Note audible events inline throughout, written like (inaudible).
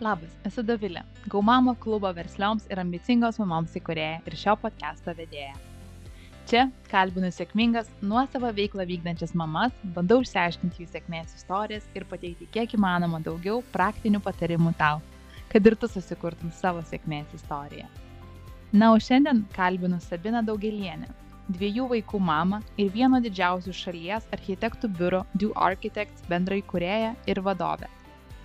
Labas, esu Dovilė, Gaumamo klubo verslioms ir ambicingos mamoms įkurėja ir šio podcast'o vedėja. Čia kalbinu sėkmingas, nuosavą veiklą vykdančias mamas, bandau išsiaiškinti jų sėkmės istorijas ir pateikti kiek įmanoma daugiau praktinių patarimų tau, kad ir tu susikurtum savo sėkmės istoriją. Na, o šiandien kalbinu Sabiną Daugelienę, dviejų vaikų mamą ir vieno didžiausių šalies architektų biuro Do Architects bendrai kurėją ir vadovę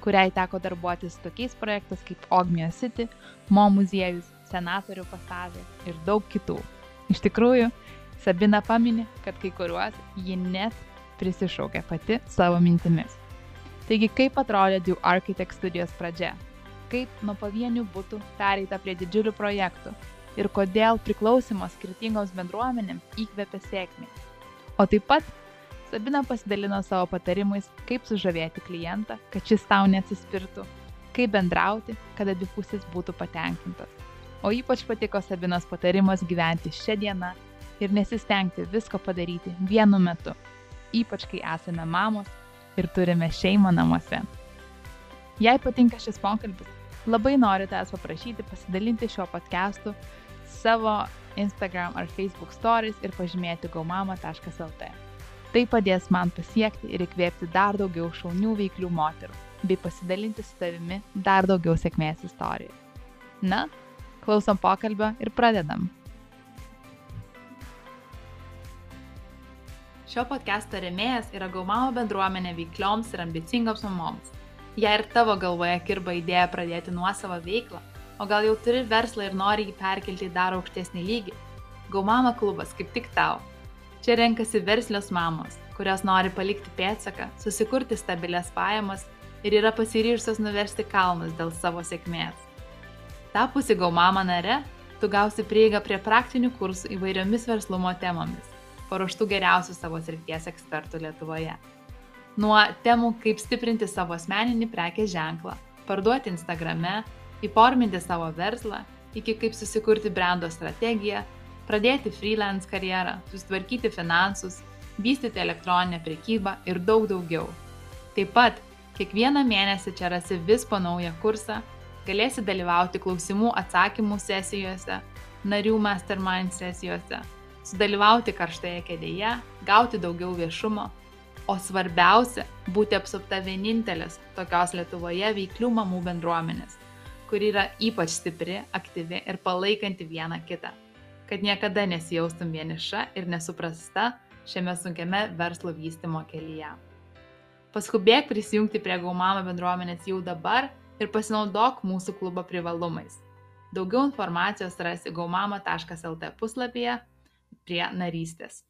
kuriai teko darbuotis tokiais projektais kaip Ogmio City, Mo muziejus, Senatorių pastatė ir daug kitų. Iš tikrųjų, Sabina paminė, kad kai kuriuos ji net prisišaukė pati savo mintimis. Taigi, kaip atrodė Dew Architect studijos pradžia? Kaip nuo pavienių būtų pereita prie didžiulių projektų? Ir kodėl priklausimas skirtingoms bendruomenėms įkvėpė sėkmę? O taip pat Sabina pasidalino savo patarimais, kaip sužavėti klientą, kad šis tau neatsispirtų, kaip bendrauti, kad abi pusės būtų patenkintos. O ypač patiko Sabinos patarimas gyventi šią dieną ir nesistengti visko padaryti vienu metu, ypač kai esame mamos ir turime šeimą namuose. Jei patinka šis pokalbis, labai noriu tavęs paprašyti pasidalinti šiuo podcastu savo Instagram ar Facebook stories ir pažymėti gaumama.lt. Tai padės man pasiekti ir įkvėpti dar daugiau šaunių veiklių moterų, bei pasidalinti su tavimi dar daugiau sėkmės istorijų. Na, klausom pokalbio ir pradedam. Šio podcast'o remėjas yra Gaumamo bendruomenė veiklioms ir ambicingoms mamoms. Jei ir tavo galvoje kirba idėja pradėti nuosavą veiklą, o gal jau turi verslą ir nori jį perkelti į dar aukštesnį lygį, Gaumama klubas kaip tik tau Čia renkasi verslios mamos, kurios nori palikti pėtsaką, susikurti stabilias pajamas ir yra pasiryžusios nuversti kalnus dėl savo sėkmės. Tapusi gaumama nare, tu gausi prieigą prie praktinių kursų įvairiomis verslumo temomis, paruoštų geriausių savo srities ekspertų Lietuvoje. Nuo temų, kaip stiprinti savo asmeninį prekės ženklą, parduoti Instagrame, įforminti savo verslą, iki kaip susikurti brando strategiją, pradėti freelance karjerą, susitvarkyti finansus, vystyti elektroninę prekybą ir daug daugiau. Taip pat kiekvieną mėnesį čia rasi vis po naują kursą, galėsi dalyvauti klausimų atsakymų sesijose, narių mastermind sesijose, sudalyvauti karštoje kėdėje, gauti daugiau viešumo, o svarbiausia - būti apsupta vienintelės tokios Lietuvoje veiklių mamų bendruomenės, kuri yra ypač stipri, aktyvi ir palaikanti vieną kitą kad niekada nesijaustum vieniša ir nesuprasta šiame sunkiame verslo vystimo kelyje. Paskubėk prisijungti prie Gaumama bendruomenės jau dabar ir pasinaudok mūsų klubo privalumais. Daugiau informacijos rasi gaumama.lt puslapyje prie narystės.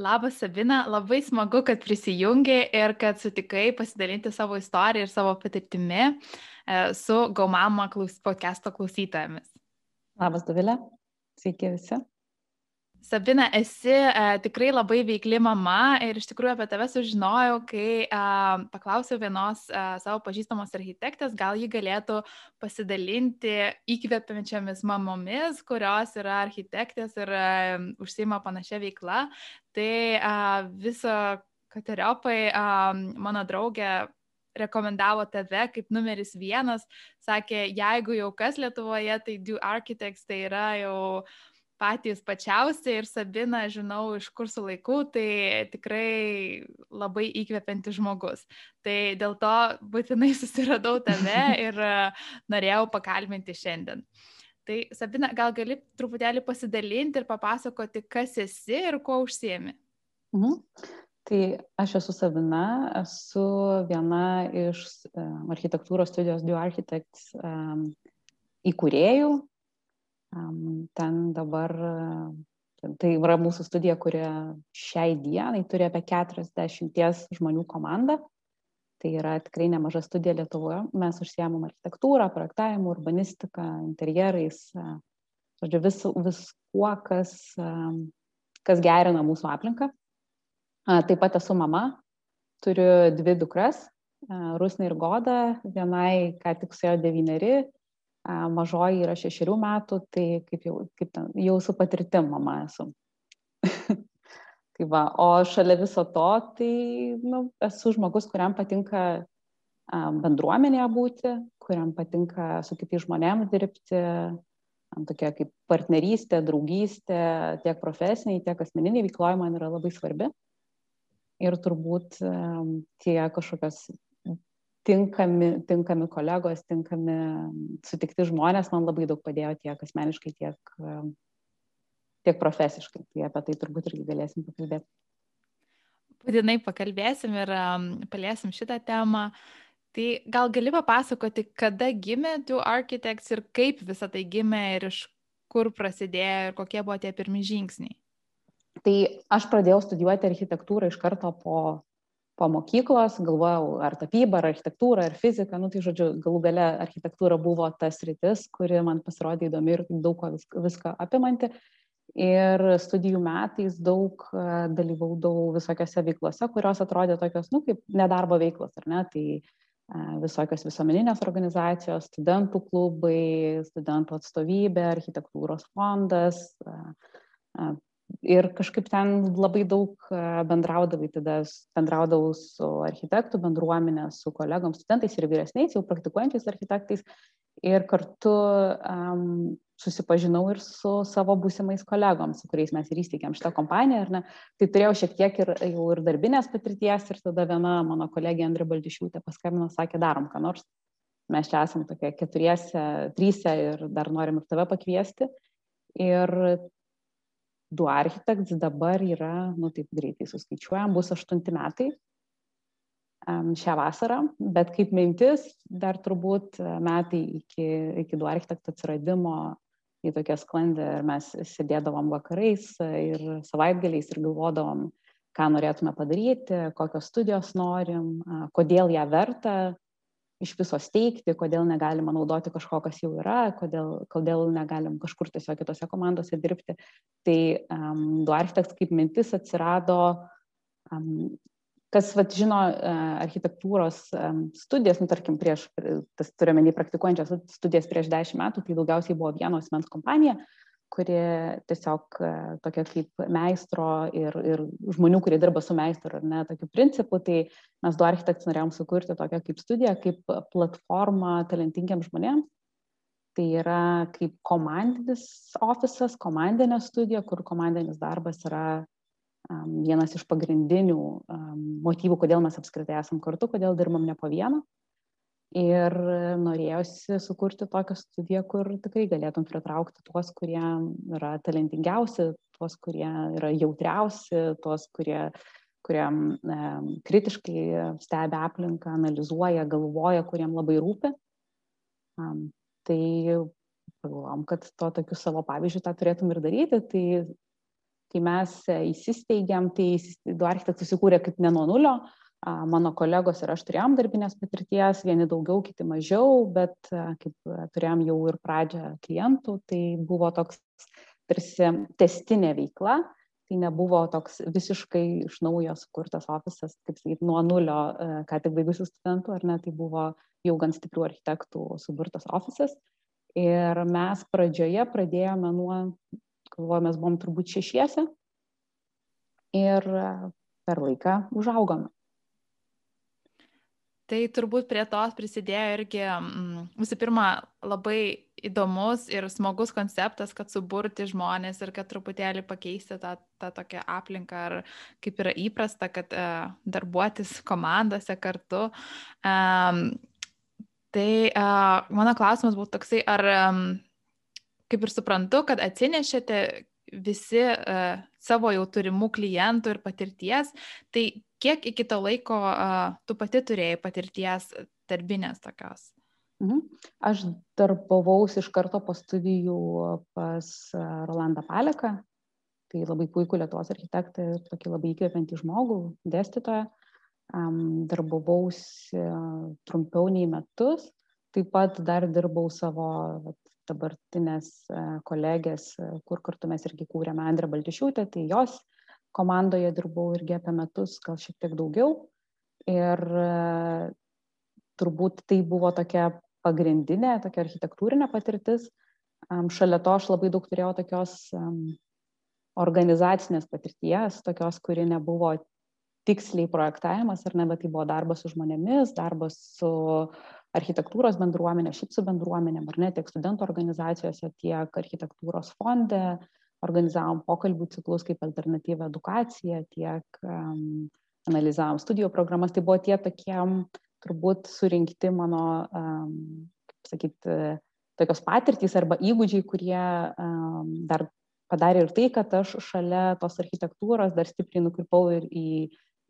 Labas, Sabina, labai smagu, kad prisijungi ir kad sutikai pasidalinti savo istoriją ir savo patirtimi e, su Gaumama klaus, podcast'o klausytojomis. Labas, Dovilė. Sveiki visi. Sabina, esi e, tikrai labai veikli mama ir iš tikrųjų apie tave sužinojau, kai e, paklausiau vienos e, savo pažįstamos architektės, gal ji galėtų pasidalinti įkvepiančiamis mamomis, kurios yra architektės ir e, užsima panašia veikla. Tai e, viso kateriopai e, mano draugė rekomendavo tave kaip numeris vienas, sakė, jeigu jau kas Lietuvoje, tai Do Architects tai yra jau patys pačiausi ir Sabina, žinau, iš kursų laikų, tai tikrai labai įkvepiantis žmogus. Tai dėl to būtinai (laughs) susiradau tave ir e, norėjau pakalbinti šiandien. Tai Sabina, gal gali truputėlį pasidalinti ir papasakoti, kas esi ir kuo užsiemi? Mhm. Tai aš esu Sabina, esu viena iš architektūros studijos Due Architects įkūrėjų. Ten dabar, tai yra mūsų studija, kuri šiai dienai turi apie 40 žmonių komandą. Tai yra tikrai nemaža studija Lietuvoje. Mes užsiemam architektūrą, projektavimu, urbanistiką, interjerais, žodžiu, vis, viskuo, kas, kas gerina mūsų aplinką. Taip pat esu mama, turiu dvi dukras, Rusnai ir Goda, vienai ką tik suėjo devyneri, mažoji yra šešerių metų, tai kaip jau, kaip ten, jau su patirtim mama esu. (laughs) tai va, o šalia viso to, tai nu, esu žmogus, kuriam patinka bendruomenėje būti, kuriam patinka su kitais žmonėmis dirbti, tokia kaip partnerystė, draugystė, tiek profesiniai, tiek asmeniniai veikloje man yra labai svarbi. Ir turbūt tie kažkokios tinkami, tinkami kolegos, tinkami sutikti žmonės man labai daug padėjo tiek asmeniškai, tiek, tiek profesiškai. Tai apie tai turbūt irgi galėsim pakalbėti. Būtinai pakalbėsim ir paliesim šitą temą. Tai gal gali papasakoti, kada gimė Du Architects ir kaip visą tai gimė ir iš kur prasidėjo ir kokie buvo tie pirmi žingsniai? Tai aš pradėjau studijuoti architektūrą iš karto po, po mokyklos, galvojau, ar tapyba, ar architektūra, ar fizika, nu tai žodžiu, galų gale architektūra buvo tas rytis, kuri man pasirodė įdomi ir daug ko viską, viską apimanti ir studijų metais daug dalyvaudavau visokiose veiklose, kurios atrodė tokios, nu, kaip nedarbo veiklos, ar ne? Tai visokios visuomeninės organizacijos, studentų klubai, studentų atstovybė, architektūros fondas. Ir kažkaip ten labai daug bendraudavai, tada bendraudavau su architektų bendruomenė, su kolegom, studentais ir vyresniais, jau praktikuojančiais architektais. Ir kartu um, susipažinau ir su savo būsimais kolegom, su kuriais mes ir įsteigėm šitą kompaniją. Tai turėjau šiek tiek ir, jau ir darbinės patirties ir tada viena mano kolegė Andrė Baldišiūtė paskambino, sakė, darom ką nors. Mes čia esame tokie keturiese, trysia ir dar norim ir tave pakviesti. Ir du architekts dabar yra, nu taip greitai suskaičiuojam, bus aštunti metai šią vasarą, bet kaip mintis dar turbūt metai iki, iki du architektų atsiradimo į tokią sklandę ir mes sėdėdavom vakarais ir savaitgaliais ir galvodavom, ką norėtume padaryti, kokios studijos norim, kodėl ją verta iš viso steigti, kodėl negalima naudoti kažko, kas jau yra, kodėl, kodėl negalim kažkur tiesiog kitose komandose dirbti. Tai um, du architekts kaip mintis atsirado um, kas vat, žino e, architektūros studijas, nu, tarkim, prieš, tas turiuomenį praktikuojančias studijas prieš dešimt metų, tai daugiausiai buvo vienos mens kompanija, kuri tiesiog e, tokia kaip meistro ir, ir žmonių, kurie dirba su meistru, ar ne, tokiu principu, tai mes du architektus norėjom sukurti tokią kaip studiją, kaip platformą talentingiams žmonėms. Tai yra kaip komandinis ofisas, komandinė studija, kur komandinis darbas yra vienas iš pagrindinių motyvų, kodėl mes apskritai esam kartu, kodėl dirbam ne po vieną. Ir norėjosi sukurti tokią studiją, kur tikrai galėtum pritraukti tuos, kurie yra talentingiausi, tuos, kurie yra jautriausi, tuos, kurie, kurie e, kritiškai stebi aplinką, analizuoja, galvoja, kuriem labai rūpi. Um, tai pagalvom, kad to tokiu savo pavyzdžiu tą turėtum ir daryti, tai kai mes įsisteigėm, tai du architektai susikūrė kaip ne nuo nulio. Mano kolegos ir aš turėjom darbinės patirties, vieni daugiau, kiti mažiau, bet kaip turėjom jau ir pradžią klientų, tai buvo toks tarsi testinė veikla, tai nebuvo toks visiškai iš naujo sukurtas ofisas, kaip sakyti, nuo nulio, ką tik baigusių studentų, ar ne, tai buvo jau gan stiprių architektų suburtas ofisas. Ir mes pradžioje pradėjome nuo galvoju, mes buvom turbūt šešiese ir per laiką užaugome. Tai turbūt prie tos prisidėjo irgi, mm, visų pirma, labai įdomus ir smagus konceptas, kad suburti žmonės ir kad truputėlį pakeisti tą, tą tokią aplinką, ar kaip yra įprasta, kad uh, darbuotis komandose kartu. Um, tai uh, mano klausimas būtų toksai, ar um, kaip ir suprantu, kad atsinešėte visi uh, savo jau turimų klientų ir patirties, tai kiek iki to laiko uh, tu pati turėjai patirties darbinės tokios? Mhm. Aš darbavausi iš karto po studijų pas Rolandą Paleką, tai labai puikų Lietuvos architektą ir tokį labai įkvepiantį žmogų, dėstytoją. Um, darbavausi trumpiau nei metus, taip pat dar dirbau savo dabartinės e, kolegės, e, kur kartu mes irgi kūrėme Andrę Baltišiūtę, tai jos komandoje dirbau irgi apie metus, gal šiek tiek daugiau. Ir e, turbūt tai buvo tokia pagrindinė, tokia architektūrinė patirtis. Šalia to aš labai daug turėjau tokios organizacinės patirties, tokios, kuri nebuvo tiksliai projektavimas, ar ne, bet tai buvo darbas su žmonėmis, darbas su architektūros bendruomenė, šiaip su bendruomenėm, ar ne, tiek studentų organizacijose, tiek architektūros fonde, organizavom pokalbių ciklus kaip alternatyvą edukaciją, tiek um, analizavom studijų programas. Tai buvo tie tokie turbūt surinkti mano, um, kaip sakyti, tokios patirtys arba įgūdžiai, kurie um, dar padarė ir tai, kad aš šalia tos architektūros dar stipriai nukrypau ir į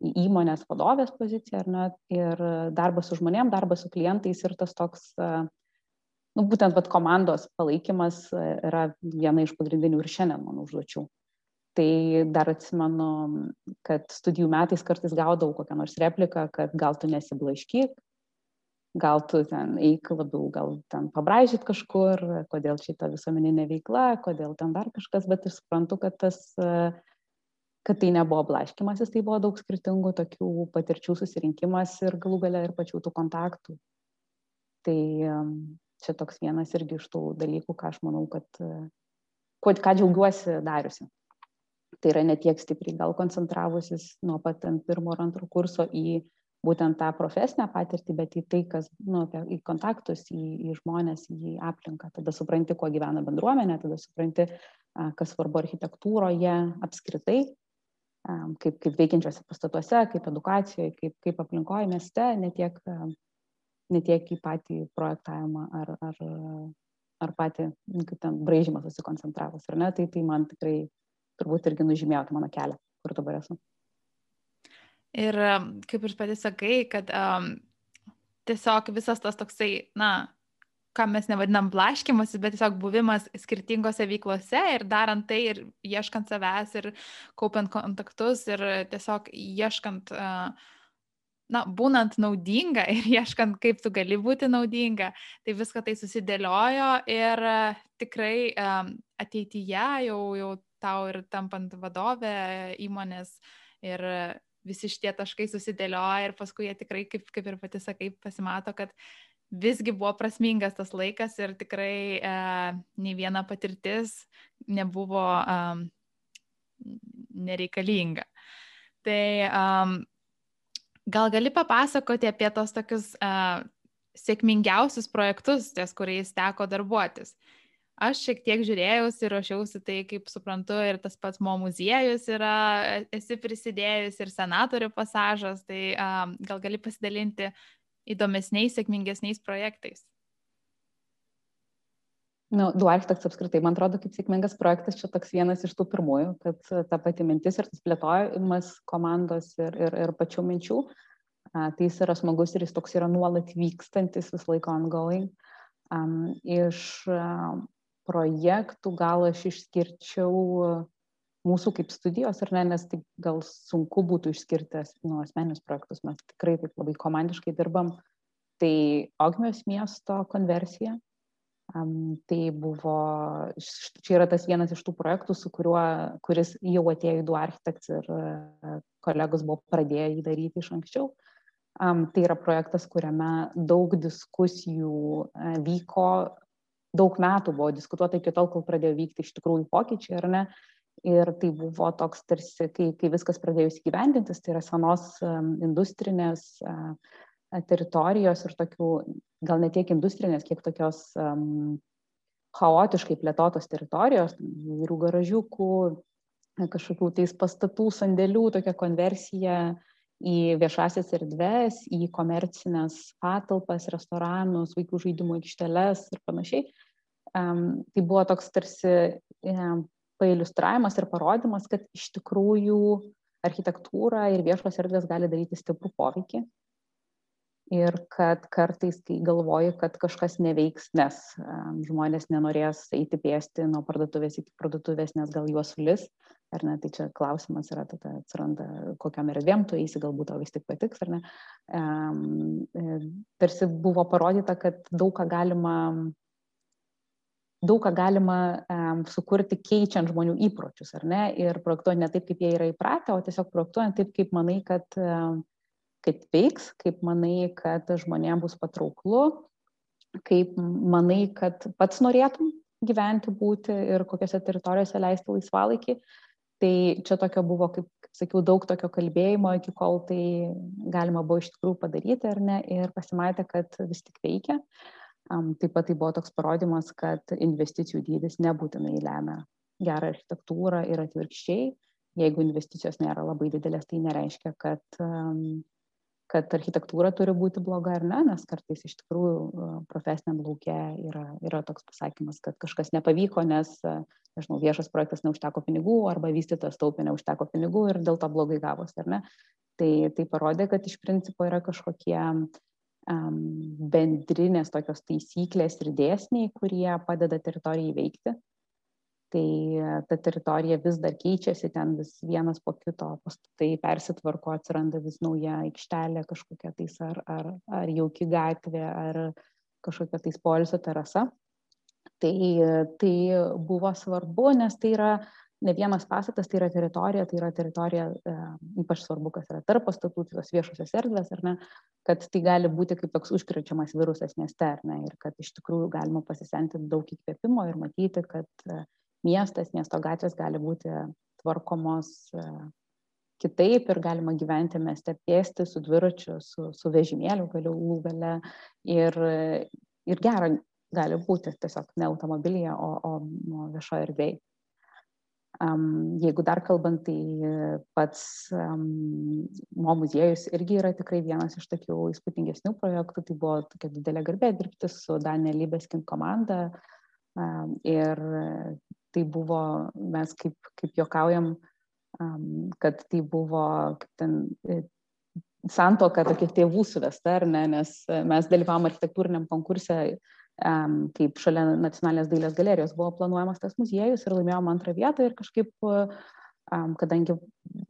įmonės vadovės poziciją, ar ne, ir darbas su žmonėm, darbas su klientais ir tas toks, nu, būtent vat, komandos palaikymas yra viena iš pagrindinių ir šiandien mano užduočių. Tai dar atsimenu, kad studijų metais kartais gaudavau kokią nors repliką, kad gal tu nesiblaškyk, gal tu ten eik labiau, gal ten pabraižyt kažkur, kodėl šita visuomeninė veikla, kodėl ten dar kažkas, bet aš suprantu, kad tas kad tai nebuvo blaškimasis, tai buvo daug skirtingų tokių patirčių susirinkimas ir galų gale ir pačių tų kontaktų. Tai čia toks vienas irgi iš tų dalykų, ką aš manau, kad, kuo, ką džiaugiuosi dariusi. Tai yra netiek stipriai gal koncentravusis nuo pat ant pirmo ar antro kurso į būtent tą profesinę patirtį, bet į tai, kas, nu, į kontaktus, į, į žmonės, į aplinką. Tada supranti, kuo gyvena bendruomenė, tada supranti, kas svarbu architektūroje apskritai, kaip, kaip veikiančiose pastatuose, kaip edukacijoje, kaip, kaip aplinkoje mieste, ne tiek, ne tiek į patį projektavimą ar, ar, ar patį, kaip ten, braižymą susikoncentravus, ar ne, tai tai man tikrai turbūt irgi nužymėjo mano kelią, kur dabar esu. Ir kaip ir pati sakai, kad um, tiesiog visas tas toksai, na, ką mes nevadinam blaškimasis, bet tiesiog buvimas skirtingose veiklose ir darant tai ir ieškant savęs ir kaupiant kontaktus ir tiesiog ieškant, na, būnant naudinga ir (laughs) ieškant, kaip tu gali būti naudinga, tai viską tai susidėliojo ir tikrai ateityje jau, jau tau ir tampant vadovę įmonės ir visi šitie taškai susidėlioja ir paskui jie tikrai, kaip, kaip ir pati sakai, pasimato, kad visgi buvo prasmingas tas laikas ir tikrai e, nei viena patirtis nebuvo e, nereikalinga. Tai um, gal gali papasakoti apie tos tokius uh, sėkmingiausius projektus, ties kuriais teko darbuotis. Aš šiek tiek žiūrėjausi ir ruošiausi tai, kaip suprantu, ir tas pats mo muziejus yra, e, esi prisidėjus ir senatorių pasažas, tai um, gal gali pasidalinti įdomesniais, sėkmingesniais projektais. Nu, du architektas apskritai, man atrodo, kaip sėkmingas projektas čia toks vienas iš tų pirmųjų, kad ta pati mintis ir tas plėtojimas komandos ir, ir, ir pačių minčių, a, tai jis yra smagus ir jis toks yra nuolat vykstantis, vis laiko ongoing. Um, iš um, projektų gal aš išskirčiau mūsų kaip studijos, ar ne, nes tai gal sunku būtų išskirti nu, asmeninius projektus, mes tikrai taip labai komandiškai dirbam. Tai Ogmios miesto konversija. Um, tai buvo, čia yra tas vienas iš tų projektų, su kuriuo, kuris jau atėjo į du architekts ir uh, kolegos buvo pradėję jį daryti iš anksčiau. Um, tai yra projektas, kuriame daug diskusijų uh, vyko daug metų buvo diskutuota iki tol, kol pradėjo vykti iš tikrųjų pokyčiai, ar ne? Ir tai buvo toks tarsi, kai, kai viskas pradėjo įsigyvendintis, tai yra senos industrinės uh, teritorijos ir tokių, gal ne tiek industrinės, kiek tokios um, chaotiškai plėtotos teritorijos, įvairių garažiukų, kažkokių tais pastatų, sandėlių, tokia konversija į viešasias erdves, į komercinės patalpas, restoranus, vaikų žaidimų aikšteles ir panašiai. Um, tai buvo toks tarsi um, pailustravimas ir parodimas, kad iš tikrųjų architektūra ir viešos erdvės gali daryti stiprų poveikį. Ir kad kartais, kai galvoji, kad kažkas neveiks, nes žmonės nenorės eiti pėsti nuo parduotuvės iki parduotuvės, nes gal juos sulis, ar ne, tai čia klausimas yra, tada atsiranda, kokiam erdvėm tu eisi, galbūt tau vis tik patiks, ar ne. Um, tarsi buvo parodyta, kad daug ką galima daug ką galima sukurti keičiant žmonių įpročius, ar ne, ir projektuojant ne taip, kaip jie yra įpratę, o tiesiog projektuojant taip, kaip manai, kad, kad veiks, kaip manai, kad žmonėms bus patrauklu, kaip manai, kad pats norėtum gyventi, būti ir kokiose teritorijose leisti laisvalaikį. Tai čia tokia buvo kaip kaip sakiau, daug tokio kalbėjimo, iki kol tai galima buvo iš tikrųjų padaryti ar ne, ir pasimatė, kad vis tik veikia. Taip pat tai buvo toks parodymas, kad investicijų dydis nebūtinai lemia gerą architektūrą ir atvirkščiai. Jeigu investicijos nėra labai didelės, tai nereiškia, kad kad architektūra turi būti bloga ar ne, nes kartais iš tikrųjų profesiniam laukia yra, yra toks pasakymas, kad kažkas nepavyko, nes, nežinau, viešas projektas neužteko pinigų arba vystytas taupė neužteko pinigų ir dėl to blogai gavosi, ar ne. Tai, tai parodė, kad iš principo yra kažkokie um, bendrinės tokios taisyklės ir dėsniai, kurie padeda teritorijai veikti tai ta teritorija vis dar keičiasi, ten vis vienas po kito pastatai persitvarko, atsiranda vis nauja aikštelė kažkokia tais ar, ar, ar jauki gatvė, ar kažkokia tais polisio terasa. Tai, tai buvo svarbu, nes tai yra ne vienas pastatas, tai yra teritorija, tai yra teritorija, e, ypač svarbu, kas yra tarp pastatų, tai tos viešosios erdvės, ar ne, kad tai gali būti kaip toks užkrečiamas virusas mieste, ar ne, ir kad iš tikrųjų galima pasisenti daug įkvėpimo ir matyti, kad e, miestas, miesto gatvės gali būti tvarkomos e, kitaip ir galima gyventi mieste pėsti su dviračiu, su, su vežimėliu, galiu gale ir, ir gera gali būti tiesiog ne automobilyje, o, o, o viešoje erdvėje. Jeigu dar kalbant, tai pats Mo muziejus irgi yra tikrai vienas iš tokių įspūdingesnių projektų. Tai buvo tokia didelė garbė dirbti su Daniel Libeskin komanda ir tai buvo, mes kaip, kaip jokaujam, kad tai buvo ten e, santoka tokia tėvų suvesta, ar ne, nes mes dalyvavom architektūriniam konkurse, um, kaip šalia nacionalinės dailės galerijos buvo planuojamas tas muziejus ir laimėjom antrą vietą ir kažkaip uh, kadangi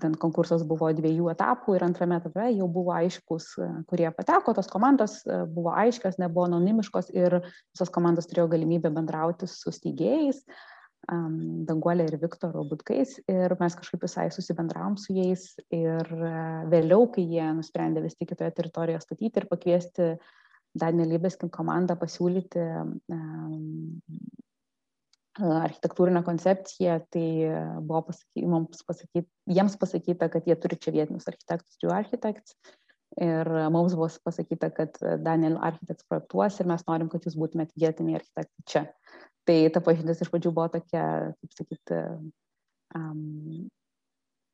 ten konkursas buvo dviejų etapų ir antrame etape jau buvo aiškus, kurie pateko, tos komandos buvo aiškios, nebuvo anonimiškos ir visos komandos turėjo galimybę bendrauti su steigėjais. Danguolė ir Viktoru Budkais ir mes kažkaip visai susibendravom su jais ir vėliau, kai jie nusprendė vis tik kitoje teritorijoje statyti ir pakviesti Daniel Libeskin komandą pasiūlyti architektūrinę koncepciją, tai buvo pasaky, mums pasakyt, jiems pasakyta, kad jie turi čia vietinius architektus, jų architekts. Ir mums buvo pasakyta, kad Daniel architekts projektuos ir mes norim, kad jūs būtumėte vietiniai architektai čia. Tai ta pažintis iš pradžių buvo tokia, kaip sakyti, um,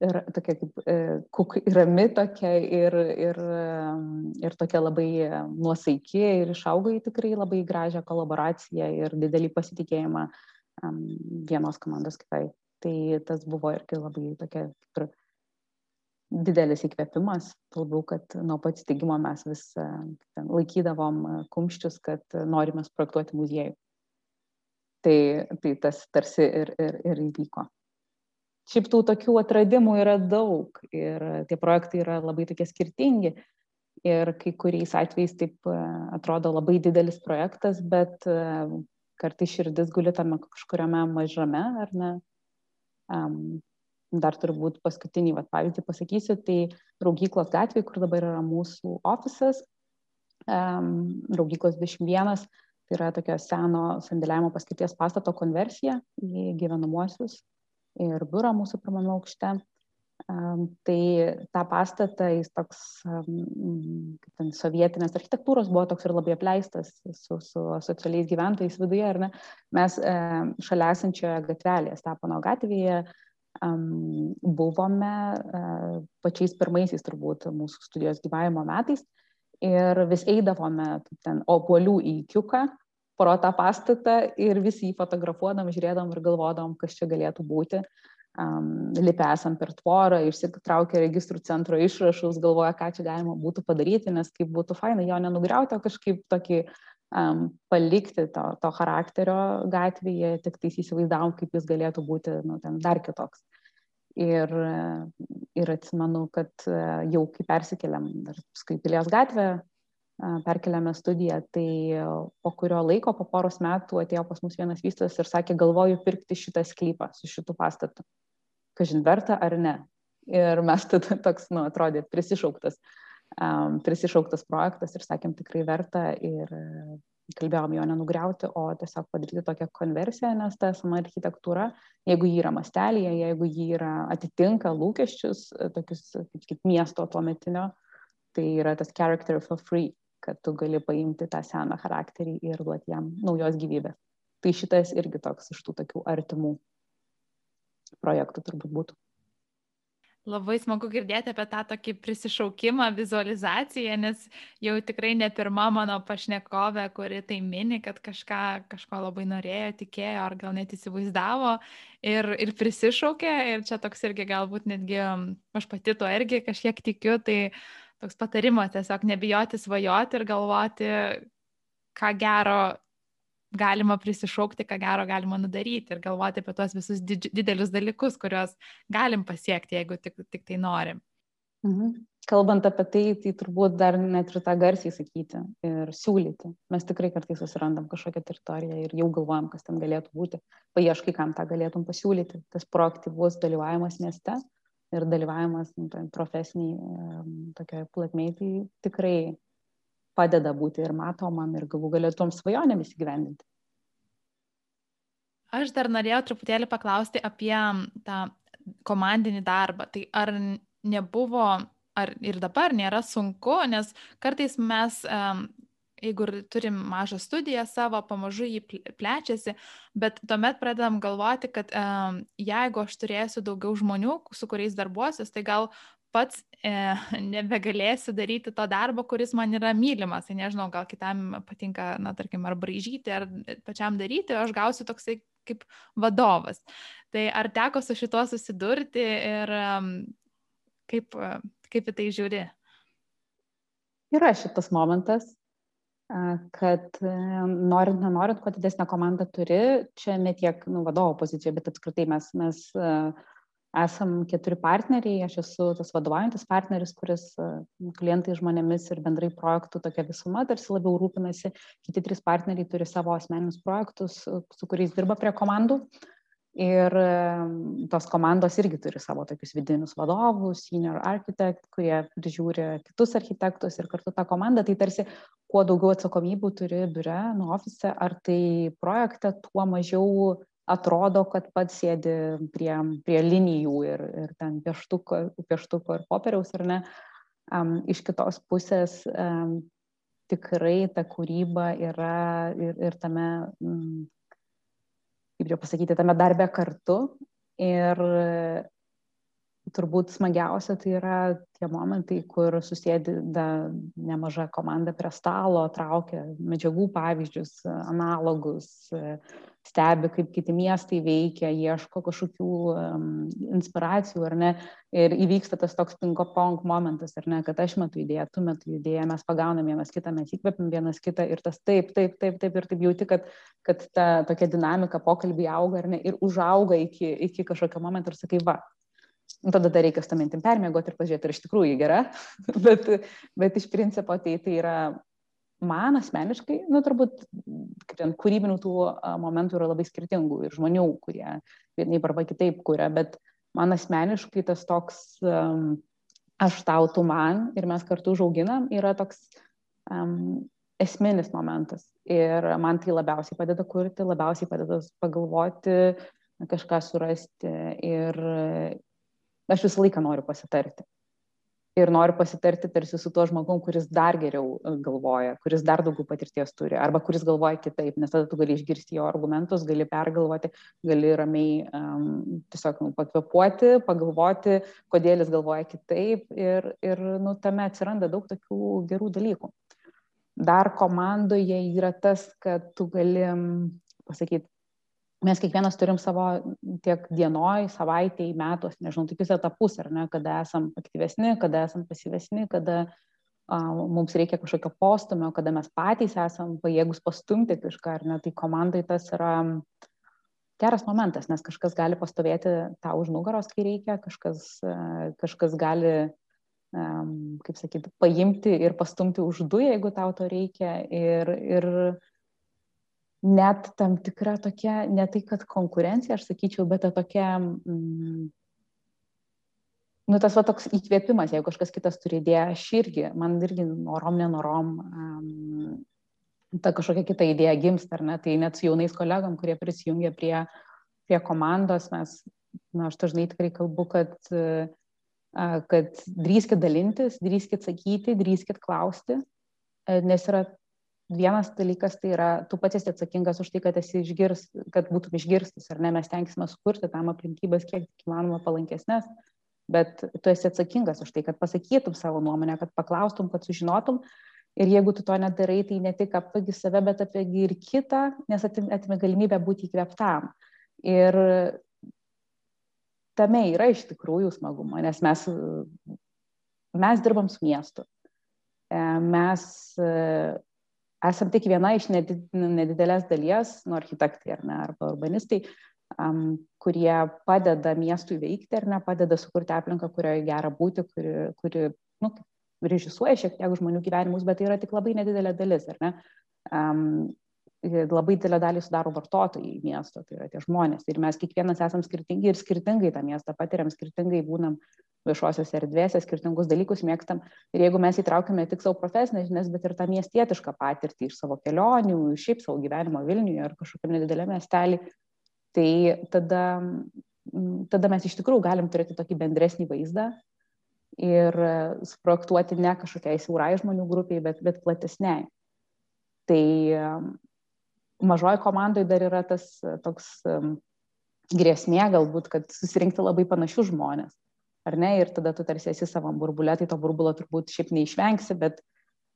ir tokia kaip e, kuk, rami tokia ir, ir, ir tokia labai nuosaiki ir išaugo į tikrai labai gražią kolaboraciją ir didelį pasitikėjimą vienos komandos kitai. Tai tas buvo irgi labai tokia kaip didelis įkvėpimas, labiau, kad nuo pat steigimo mes vis ten, laikydavom kumščius, kad norime projektuoti muziejų. Tai, tai tas tarsi ir, ir, ir įvyko. Šiaip tų tokių atradimų yra daug ir tie projektai yra labai tokie skirtingi. Ir kai kuriais atvejais taip e, atrodo labai didelis projektas, bet e, kartai širdis guli tame kažkuriame mažame, ar ne? Um, dar turbūt paskutinį, va, pavyzdį pasakysiu, tai Raugyklos gatvė, kur dabar yra mūsų ofisas, um, Raugyklos 21, Tai yra tokio seno sandėliavimo paskirties pastato konversija į gyvenamuosius ir biurą mūsų pirmame aukšte. Tai tą pastatą jis toks, kaip ten sovietinės architektūros buvo toks ir labai apleistas su, su socialiais gyventojais viduje, ar ne? Mes šalia esančioje gatvelėje, Stepano gatvėje, buvome uh, pačiais pirmaisiais turbūt mūsų studijos gyvavimo metais ir vis eidavome ten obuolių į kiuką pro tą pastatą ir visi jį fotografuodam, žiūrėdam ir galvodam, kas čia galėtų būti. Um, lipę esam per tvorą, išsitraukę registrų centro išrašus, galvoja, ką čia galima būtų padaryti, nes kaip būtų faina jo nenugriauti, o kažkaip tokį um, palikti to, to charakterio gatvėje, tik tais įsivaizdavom, kaip jis galėtų būti nu, dar kitoks. Ir, ir atsimenu, kad jau kai persikeliam dar paskui Pilies gatvę, perkeliame studiją, tai po kurio laiko, po poros metų atėjo pas mus vienas vystytojas ir sakė, galvoju pirkti šitą sklypą su šitu pastatu. Kažin verta ar ne. Ir mes tada toks, nu, atrodė, prisišauktas, um, prisišauktas projektas ir sakėm tikrai verta ir kalbėjom jo nenugriauti, o tiesiog padaryti tokią konversiją, nes ta esama architektūra, jeigu jį yra mastelėje, jeigu jį yra atitinka lūkesčius, tokius kaip, kaip miesto tuo metinio, tai yra tas character for free, kad tu gali paimti tą seną charakterį ir duoti jam naujos gyvybės. Tai šitas irgi toks iš tų tokių artimų projektų turbūt būtų. Labai smagu girdėti apie tą tokį prisišaukimą, vizualizaciją, nes jau tikrai ne pirma mano pašnekovė, kuri tai mini, kad kažką, kažko labai norėjo, tikėjo ar gal net įsivaizdavo ir, ir prisišaukė. Ir čia toks irgi galbūt netgi, aš pati to irgi kažkiek tikiu, tai toks patarimas tiesiog nebijoti svajoti ir galvoti, ką gero galima prisišaukti, ką gero galima nudaryti ir galvoti apie tuos visus didelius dalykus, kuriuos galim pasiekti, jeigu tik, tik tai norim. Mhm. Kalbant apie tai, tai turbūt dar net ir tą garsiai sakyti ir siūlyti. Mes tikrai kartais susirandam kažkokią teritoriją ir jau galvojam, kas ten galėtų būti. Paieškai, kam tą galėtum pasiūlyti. Tas proaktyvus dalyvavimas mieste ir dalyvavimas nu, profesiniai tokioje platmei, tai tikrai padeda būti ir matomam ir galų galėtum svajonėmis įgyvendinti. Aš dar norėjau truputėlį paklausti apie tą komandinį darbą. Tai ar nebuvo, ar ir dabar nėra sunku, nes kartais mes, jeigu turim mažą studiją savo, pamažu jį plečiasi, bet tuomet pradedam galvoti, kad jeigu aš turėsiu daugiau žmonių, su kuriais darbuosius, tai gal pats e, (laughs) nebegalėsiu daryti to darbo, kuris man yra mylimas. Tai nežinau, gal kitam patinka, na, tarkim, ar braižyti, ar pačiam daryti, aš gausiu toksai kaip vadovas. Tai ar teko su šituo susidurti ir kaip, kaip į tai žiūri? Yra šitas momentas, kad norint, nenorint, kuo didesnę komandą turi, čia ne tiek nu, vadovo pozicija, bet apskritai mes, mes uh, esam keturi partneriai, aš esu tas vadovaujantis partneris, kuris klientai žmonėmis ir bendrai projektų tokia visuma tarsi labiau rūpinasi, kiti trys partneriai turi savo asmeninius projektus, su kuriais dirba prie komandų. Ir tos komandos irgi turi savo tokius vidinius vadovus, senior architect, kurie prižiūri kitus architektus ir kartu tą komandą, tai tarsi kuo daugiau atsakomybių turi biure, nu, ofise, ar tai projekte, tuo mažiau atrodo, kad pats sėdi prie, prie linijų ir, ir ten pieštuko, pieštuko ir popieriaus, ar ne. Um, iš kitos pusės um, tikrai ta kūryba yra ir, ir tame, um, kaip jau pasakyti, tame darbe kartu. Ir turbūt smagiausia tai yra tie momentai, kur susėdi nemaža komanda prie stalo, traukia medžiagų pavyzdžius, analogus, stebi, kaip kiti miestai veikia, ieško kažkokių um, inspiracijų, ar ne, ir įvyksta tas toks ping-pong momentas, ar ne, kad aš metu idėją, tu metu idėją, mes pagaunam vienas kitą, mes įkvepiam vienas kitą ir tas taip, taip, taip, taip ir taip jauti, kad, kad ta tokia dinamika pokalbį auga, ar ne, ir užauga iki, iki kažkokio momento ir sakai, va, tada dar reikia su tą mintim permėgoti ir pažiūrėti, ar iš tikrųjų gera, (laughs) bet, bet iš principo tai, tai yra man asmeniškai, nu, turbūt ten kūrybinių tų momentų yra labai skirtingų ir žmonių, kurie vienaip arba kitaip kuria, bet man asmeniškai tas toks um, aš tau, tu man ir mes kartu užauginam yra toks um, esminis momentas. Ir man tai labiausiai padeda kurti, labiausiai padeda pagalvoti, kažką surasti ir, aš visą laiką noriu pasitarti. Ir noriu pasitarti tarsi su tuo žmogum, kuris dar geriau e, galvoja, kuris dar daugiau patirties turi, arba kuris galvoja kitaip, nes tada tu gali išgirsti jo argumentus, gali pergalvoti, gali ramiai um, tiesiog nu, pakvepuoti, pagalvoti, kodėl jis galvoja kitaip ir, ir nu, tame atsiranda daug tokių gerų dalykų. Dar komandoje yra tas, kad tu gali pasakyti, mes kiekvienas turim savo tiek dienoj, savaitėj, metus, nežinau, tokius etapus, ar ne, kada esam aktyvesni, kada esam pasyvesni, kada a, mums reikia kažkokio postumio, kada mes patys esam pajėgus pastumti kažką, ar ne, tai komandai tas yra geras momentas, nes kažkas gali pastovėti tau už nugaros, kai reikia, kažkas, kažkas gali, kaip sakyti, paimti ir pastumti už du, jeigu tau to reikia. Ir, ir net tam tikra tokia, ne tai kad konkurencija, aš sakyčiau, bet ta tokia, mm, nu tas va toks įkvėpimas, jeigu kažkas kitas turi idėją, aš irgi, man irgi norom, nenorom, um, ta kažkokia kita idėja gimsta, ar ne, tai net su jaunais kolegom, kurie prisijungia prie, prie komandos, mes, na, aš dažnai tikrai kalbu, kad, kad drįskit dalintis, drįskit sakyti, drįskit klausti, nes yra vienas dalykas, tai yra, tu pats esi atsakingas už tai, kad, išgirs, kad būtum išgirstas, ar ne, mes tenksime sukurti tam aplinkybės kiek įmanoma palankesnės, bet tu esi atsakingas už tai, kad pasakytum savo nuomonę, kad paklaustum, kad sužinotum, Ir jeigu tu to nedarai, tai ne tik apvagi save, bet apvagi ir kitą, nes atimi galimybę būti įkveptam. Ir tame yra iš tikrųjų smagumo, nes mes, mes dirbam su miestu. E, mes esam tik viena iš nedidelės dalies, nu, architektai ar ne, arba urbanistai, um, kurie padeda miestui veikti ar ne, padeda sukurti aplinką, kurioje gera būti, kuri, kuri nu, režisuoja šiek tiek žmonių gyvenimus, bet tai yra tik labai nedidelė dalis, ar ne? Um, labai didelę dalį sudaro vartotojai miesto, tai yra tie žmonės. Ir mes kiekvienas esam skirtingi ir skirtingai tą miestą patiriam, skirtingai būnam viešosios erdvėse, skirtingus dalykus mėgstam. Ir jeigu mes įtraukime tik savo profesinės žinias, bet ir tą miestietišką patirtį iš savo kelionių, šiaip savo gyvenimo Vilniuje ar kažkokiam nedideliam miestelį, tai tada, tada mes iš tikrųjų galim turėti tokį bendresnį vaizdą ir suprojektuoti ne kažkokiai siaurai žmonių grupiai, bet, bet platesniai. Tai mažoji komandai dar yra tas toks grėsmė galbūt, kad susirinkti labai panašius žmonės. Ar ne? Ir tada tu tarsi esi savam burbulė, tai to burbulo turbūt šiaip neišvengsi, bet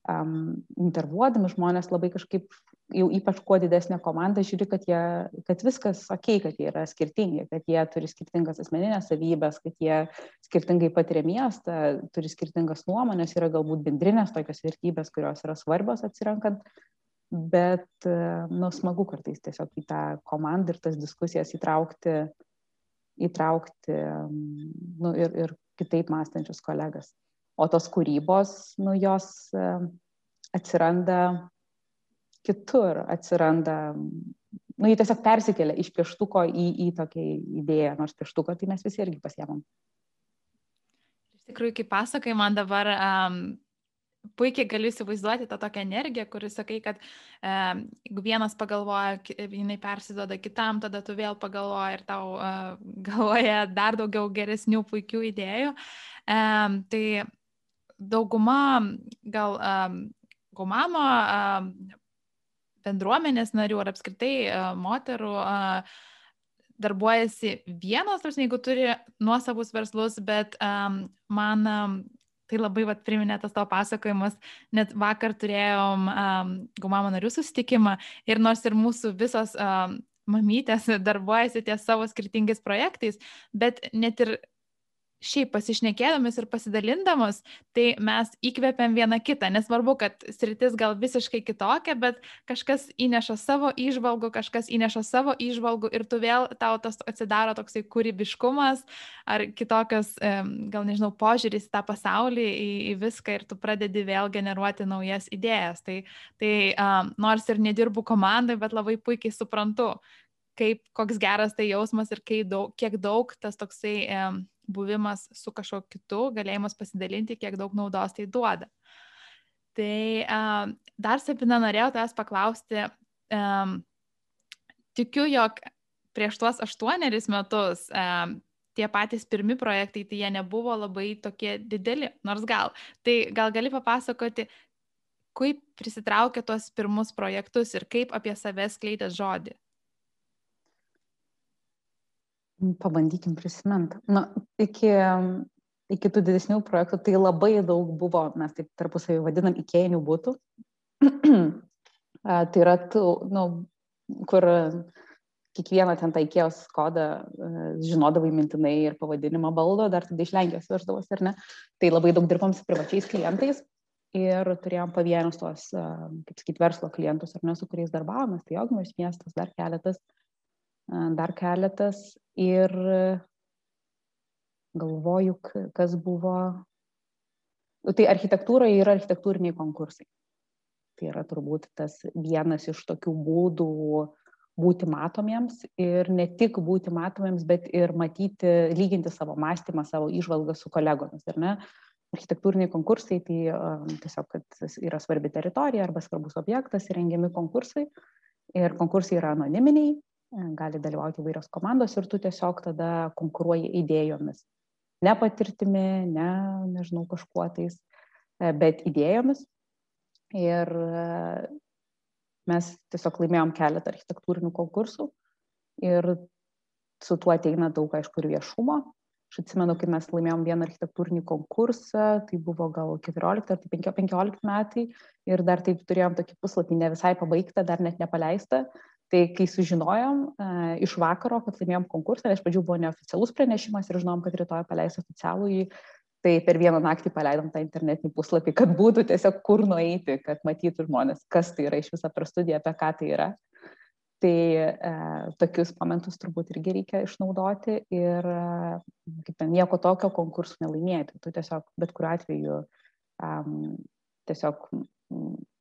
um, intervuodami žmonės labai kažkaip, jau ypač kuo didesnė komanda, žiūri, kad, jie, kad viskas ok, kad jie yra skirtingi, kad jie turi skirtingas asmeninės savybės, kad jie skirtingai patiria miestą, turi skirtingas nuomonės, yra galbūt bendrinės tokios vertybės, kurios yra svarbios atsirenkant, bet, nu, smagu kartais tiesiog į tą komandą ir tas diskusijas įtraukti, įtraukti nu, ir, ir kitaip mąstančius kolegas o tos kūrybos, nu, jos e, atsiranda kitur, atsiranda, nu, jį tiesiog persikelia iš pieštuko į, į tokią idėją, nors pieštuko tai mes visi irgi pasiemam. Iš tikrųjų, kaip pasakai, man dabar um, puikiai galiu įsivaizduoti tą tokią energiją, kuris sakai, kad e, vienas pagalvoja, jinai persiduoda kitam, tada tu vėl pagalvoji ir tau e, (laughs) galvoja dar daugiau geresnių, puikių idėjų. E, tai dauguma gal um, gumamo um, bendruomenės narių ar apskritai uh, moterų uh, darbuojasi vienos, tarsi, jeigu turi nuosavus verslus, bet um, man um, tai labai vat, priminė tas tavo pasakojimas, net vakar turėjom um, gumamo narių susitikimą ir nors ir mūsų visos um, mamytės darbuojasi ties savo skirtingais projektais, bet net ir šiaip pasišnekėdamis ir pasidalindamos, tai mes įkvepiam vieną kitą. Nesvarbu, kad sritis gal visiškai kitokia, bet kažkas įneša savo išvalgų, kažkas įneša savo išvalgų ir tu vėl tau tas atsidaro toksai kūrybiškumas ar kitokios, gal nežinau, požiūris į tą pasaulį, į, į viską ir tu pradedi vėl generuoti naujas idėjas. Tai, tai um, nors ir nedirbu komandai, bet labai puikiai suprantu, kaip, koks geras tai jausmas ir daug, kiek daug tas toksai um, buvimas su kažkokiu kitu, galėjimas pasidalinti, kiek daug naudos tai duoda. Tai um, dar Sepina norėjau tavęs paklausti, um, tikiu, jog prieš tuos aštuonerius metus um, tie patys pirmi projektai, tai jie nebuvo labai tokie dideli, nors gal. Tai gal gali papasakoti, kaip prisitraukė tuos pirmus projektus ir kaip apie save skleidė žodį. Pabandykim prisiminti. Na, iki, iki tų didesnių projektų tai labai daug buvo, mes taip tarpusavį vadinam, įkėjinių būtų. (clears throat) tai yra, tų, nu, kur kiekvieną ten tą įkėjos kodą žinodavai mintinai ir pavadinimą baldo, dar tada iš Lenkijos veždavos, ar ne. Tai labai daug dirbom su privačiais klientais ir turėjom pavienius tos, kaip sakyt, verslo klientus, ar ne, su kuriais darbavomės, tai Jogmos miestas, dar keletas. Uh, dar keletas ir galvoju, kas buvo. Tai architektūroje yra architektūriniai konkursai. Tai yra turbūt tas vienas iš tokių būdų būti matomiems ir ne tik būti matomiems, bet ir matyti, lyginti savo mąstymą, savo išvalgą su kolegomis. architektūriniai konkursai, tai um, tiesiog, kad yra svarbi teritorija arba svarbus objektas, rengiami konkursai. Ir konkursai yra anoniminiai, gali dalyvauti įvairios komandos ir tu tiesiog tada konkuruoji idėjomis. Ne patirtimi, ne, nežinau, kažkuo tais, e, bet idėjomis. Ir e, mes tiesiog laimėjom keletą architektūrinių konkursų ir su tuo ateina daug, aišku, ir viešumo, Aš atsimenu, kai mes laimėjom vieną architektūrinį konkursą, tai buvo gal 14 ar 15 metai ir dar taip turėjom tokį puslapį ne visai pabaigtą, dar net nepaleistą. Tai kai sužinojom uh, iš vakaro, kad laimėjom konkursą, iš pradžių buvo neoficialus pranešimas ir žinom, kad rytoj paleis oficialų į Tai per vieną naktį paleidom tą internetinį puslapį, kad būtų tiesiog kur nueiti, kad matytų žmonės, kas tai yra iš viso per studiją, apie ką tai yra. Tai e, tokius momentus turbūt irgi reikia išnaudoti ir e, kaip ten nieko tokio konkursų nelaimėti. Tu tiesiog bet kuriuo atveju um, tiesiog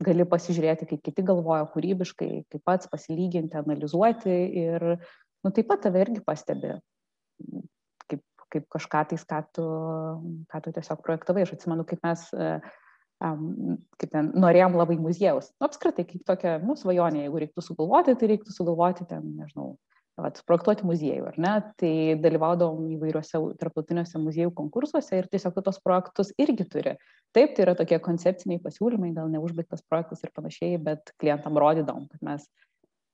gali pasižiūrėti, kaip kiti galvoja kūrybiškai, kaip pats pasilyginti, analizuoti ir nu, taip pat tave irgi pastebi kaip, kaip kažką tais, ką tu, ką tu tiesiog projektavai. Aš atsimenu, kaip mes um, kaip ten, norėjom labai muziejaus. Nu, apskritai, kaip tokia, nu, svajonė, jeigu reiktų sugalvoti, tai reiktų sugalvoti ten, nežinau, vat, projektuoti muziejų, ar ne? Tai dalyvaudavom įvairiuose tarptautiniuose muziejų konkursuose ir tiesiog tos projektus irgi turi. Taip, tai yra tokie koncepciniai pasiūlymai, gal neužbaigtas projektas ir panašiai, bet klientam rodydom, kad mes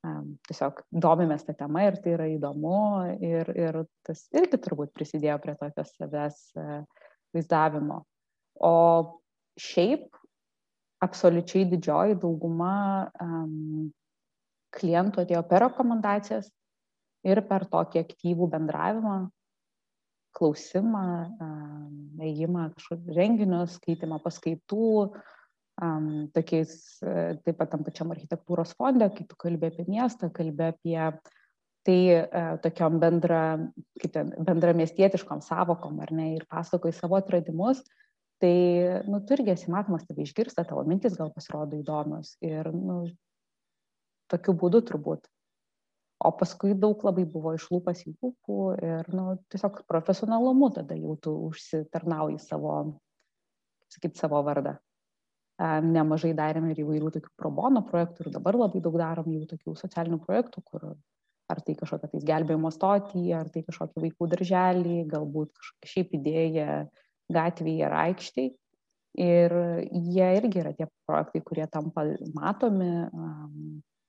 um, tiesiog domimės tą temą ir tai yra įdomu ir, ir tas irgi turbūt prisidėjo prie tokios savęs uh, vaizdavimo. O šiaip absoliučiai didžioji dauguma um, klientų atėjo per rekomendacijas ir per tokį aktyvų bendravimą, klausimą, um, ėjimą kažkokius renginius, skaitimą paskaitų, um, tokiais taip pat tam pačiam architektūros fonde, kai tu kalbė apie miestą, kalbė apie tai uh, tokiom bendra, ten, bendramiestietiškom savokom, ar ne, ir pasakoji savo atradimus, tai nu tu irgi esi matomas tave išgirsta tavo mintys gal pasirodo įdomios ir nu tokiu būdu turbūt o paskui daug labai buvo iš lūpas į lūpų ir nu tiesiog profesionalumu tada jau tu užsitarnauji savo sakyt savo vardą nemažai darėme ir įvairių tokių probono projektų ir dabar labai daug darom jau tokių socialinių projektų kur ar tai kažkokia tais gelbėjimo stotį ar tai kažkokį vaikų darželį galbūt kažkokia šiaip idėja gatvėje ar aikštėje. Ir jie irgi yra tie projektai, kurie tampa matomi,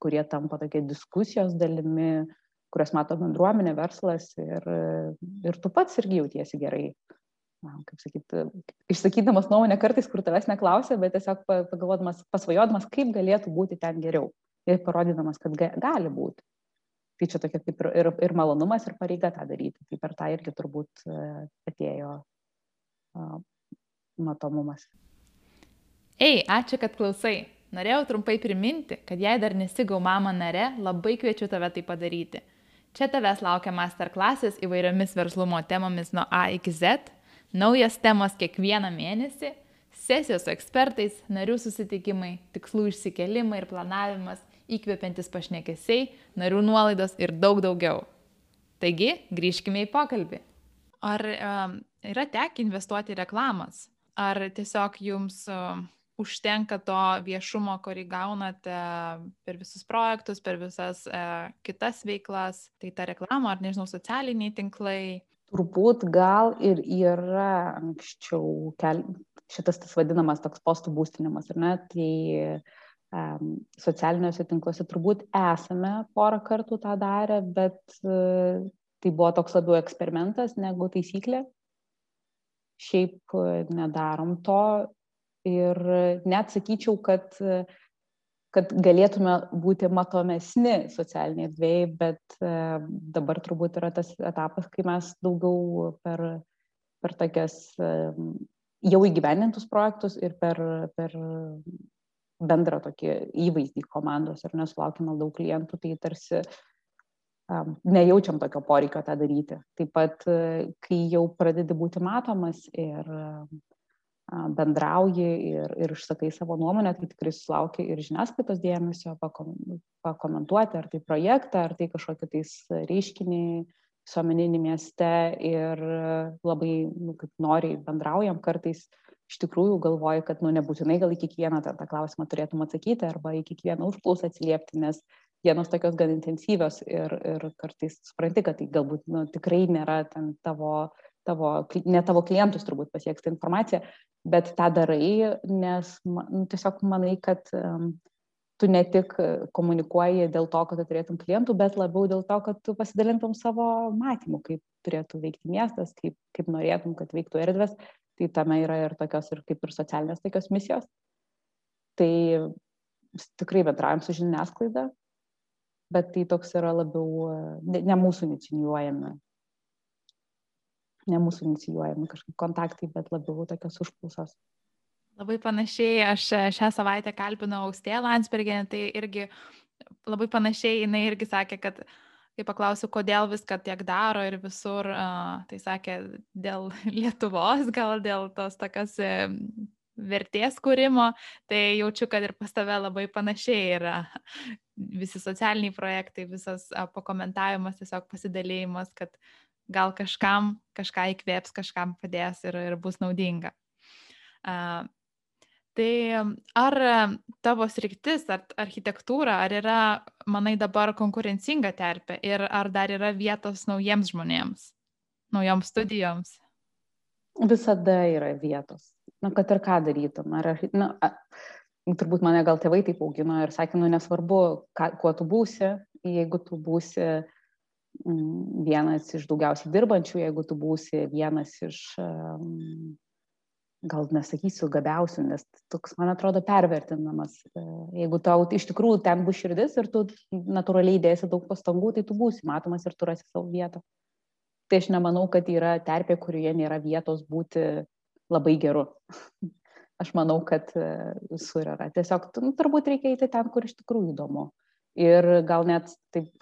kurie tampa tokie diskusijos dalimi, kurias mato bendruomenė, verslas ir, ir tu pats irgi jautiesi gerai. Na, kaip sakyti, išsakydamas nuomonę kartais, kur tavęs neklausia, bet tiesiog pagalvodamas, pasvajodamas, kaip galėtų būti ten geriau ir parodydamas, kad ga, gali būti. Tai čia tokia kaip ir, ir, ir malonumas, ir pareiga tą daryti. Tai per tą irgi turbūt atėjo matomumas. Ei, ačiū, kad klausai. Norėjau trumpai priminti, kad jei dar nesigau mama nare, labai kviečiu tave tai padaryti. Čia tavęs laukia masterklasis įvairiomis verslumo temomis nuo A iki Z, naujas temos kiekvieną mėnesį, sesijos su ekspertais, narių susitikimai, tikslų išsikelimai ir planavimas, įkvepiantis pašnekesiai, narių nuolaidos ir daug daugiau. Taigi, grįžkime į pokalbį. Ar um, yra tekę investuoti į reklamas? Ar tiesiog jums uh, užtenka to viešumo, kurį gaunate per visus projektus, per visas uh, kitas veiklas? Tai ta reklama, ar nežinau, socialiniai tinklai? Turbūt gal ir yra anksčiau kel... šitas tas vadinamas toks postų būstinimas, ar ne? Tai um, socialiniuose tinkluose turbūt esame porą kartų tą darę, bet uh, tai buvo toks labiau eksperimentas negu taisyklė. Šiaip e, nedarom to ir net sakyčiau, kad, kad galėtume būti matomesni socialiniai erdvėjai, bet e, dabar turbūt yra tas etapas, kai mes daugiau per, per tokias e, jau įgyvenintus projektus ir per, per bendrą tokį įvaizdį komandos ir nesulaukime daug klientų, tai tarsi nejaučiam tokio poreikio tą daryti. Taip pat, kai jau pradedi būti matomas ir bendrauji ir, ir išsakai savo nuomonę, tai tikrai sulaukia ir žiniasklaidos dėmesio, pakomentuoti, ar tai projektą, ar tai kažkokį tais reiškinį visuomeninį mieste ir labai, nu, kaip noriai bendraujam kartais, iš tikrųjų galvoji, kad nu, nebūtinai gal į kiekvieną tą, tą klausimą turėtum atsakyti arba į kiekvieną užklausą atsiliepti, nes dienos tokios gan intensyvios ir, ir kartais supranti, kad tai galbūt nu, tikrai nėra ten tavo, tavo, ne tavo klientus turbūt pasieks tą informaciją, bet tą darai, nes nu, tiesiog manai, kad um, tu ne tik komunikuoji dėl to, kad tu turėtum klientų, bet labiau dėl to, kad tu pasidalintum savo matymu, kaip turėtų veikti miestas, kaip, kaip norėtum, kad veiktų erdvės. Tai tame yra ir tokios, ir kaip ir socialinės tokios misijos. Tai tikrai bendraujam su žiniasklaida, bet tai toks yra labiau ne, ne mūsų inicijuojami, ne mūsų inicijuojami kažkaip kontaktai, bet labiau tokios užklausos. Labai panašiai, aš šią savaitę kalbinau Austėją Landsbergenę, tai irgi labai panašiai jinai irgi sakė, kad kai paklausiu, kodėl viską tiek daro ir visur, tai sakė, dėl (laughs) Lietuvos, gal dėl tos tokios vertės kūrimo, tai jaučiu, kad ir pas tave labai panašiai yra visi socialiniai projektai, visas pakomentavimas, tiesiog pasidalėjimas, kad gal kažkam kažką įkvėps, kažkam padės ir, ir bus naudinga. Uh, tai ar tavo sritis, ar architektūra, ar yra, manai, dabar konkurencinga terpė ir ar dar yra vietos naujiems žmonėms, naujoms studijoms? Visada yra vietos. Na, kad ir ką darytum. Ar, na, turbūt mane gal tėvai taip augino ir sakė, nu nesvarbu, ką, kuo tu būsi, jeigu tu būsi mm, vienas iš daugiausiai dirbančių, jeigu tu būsi vienas iš, gal nesakysiu, gabiausių, nes toks, man atrodo, pervertinamas. E, jeigu tau iš tikrųjų ten bus širdis ir tu natūraliai dėsi daug pastangų, tai tu būsi matomas ir tu rasi savo vietą. Tai aš nemanau, kad yra terpė, kurioje nėra vietos būti labai geru (laughs) aš manau, kad e, visur yra. Tiesiog nu, turbūt reikia eiti ten, kur iš tikrųjų įdomu. Ir gal net taip,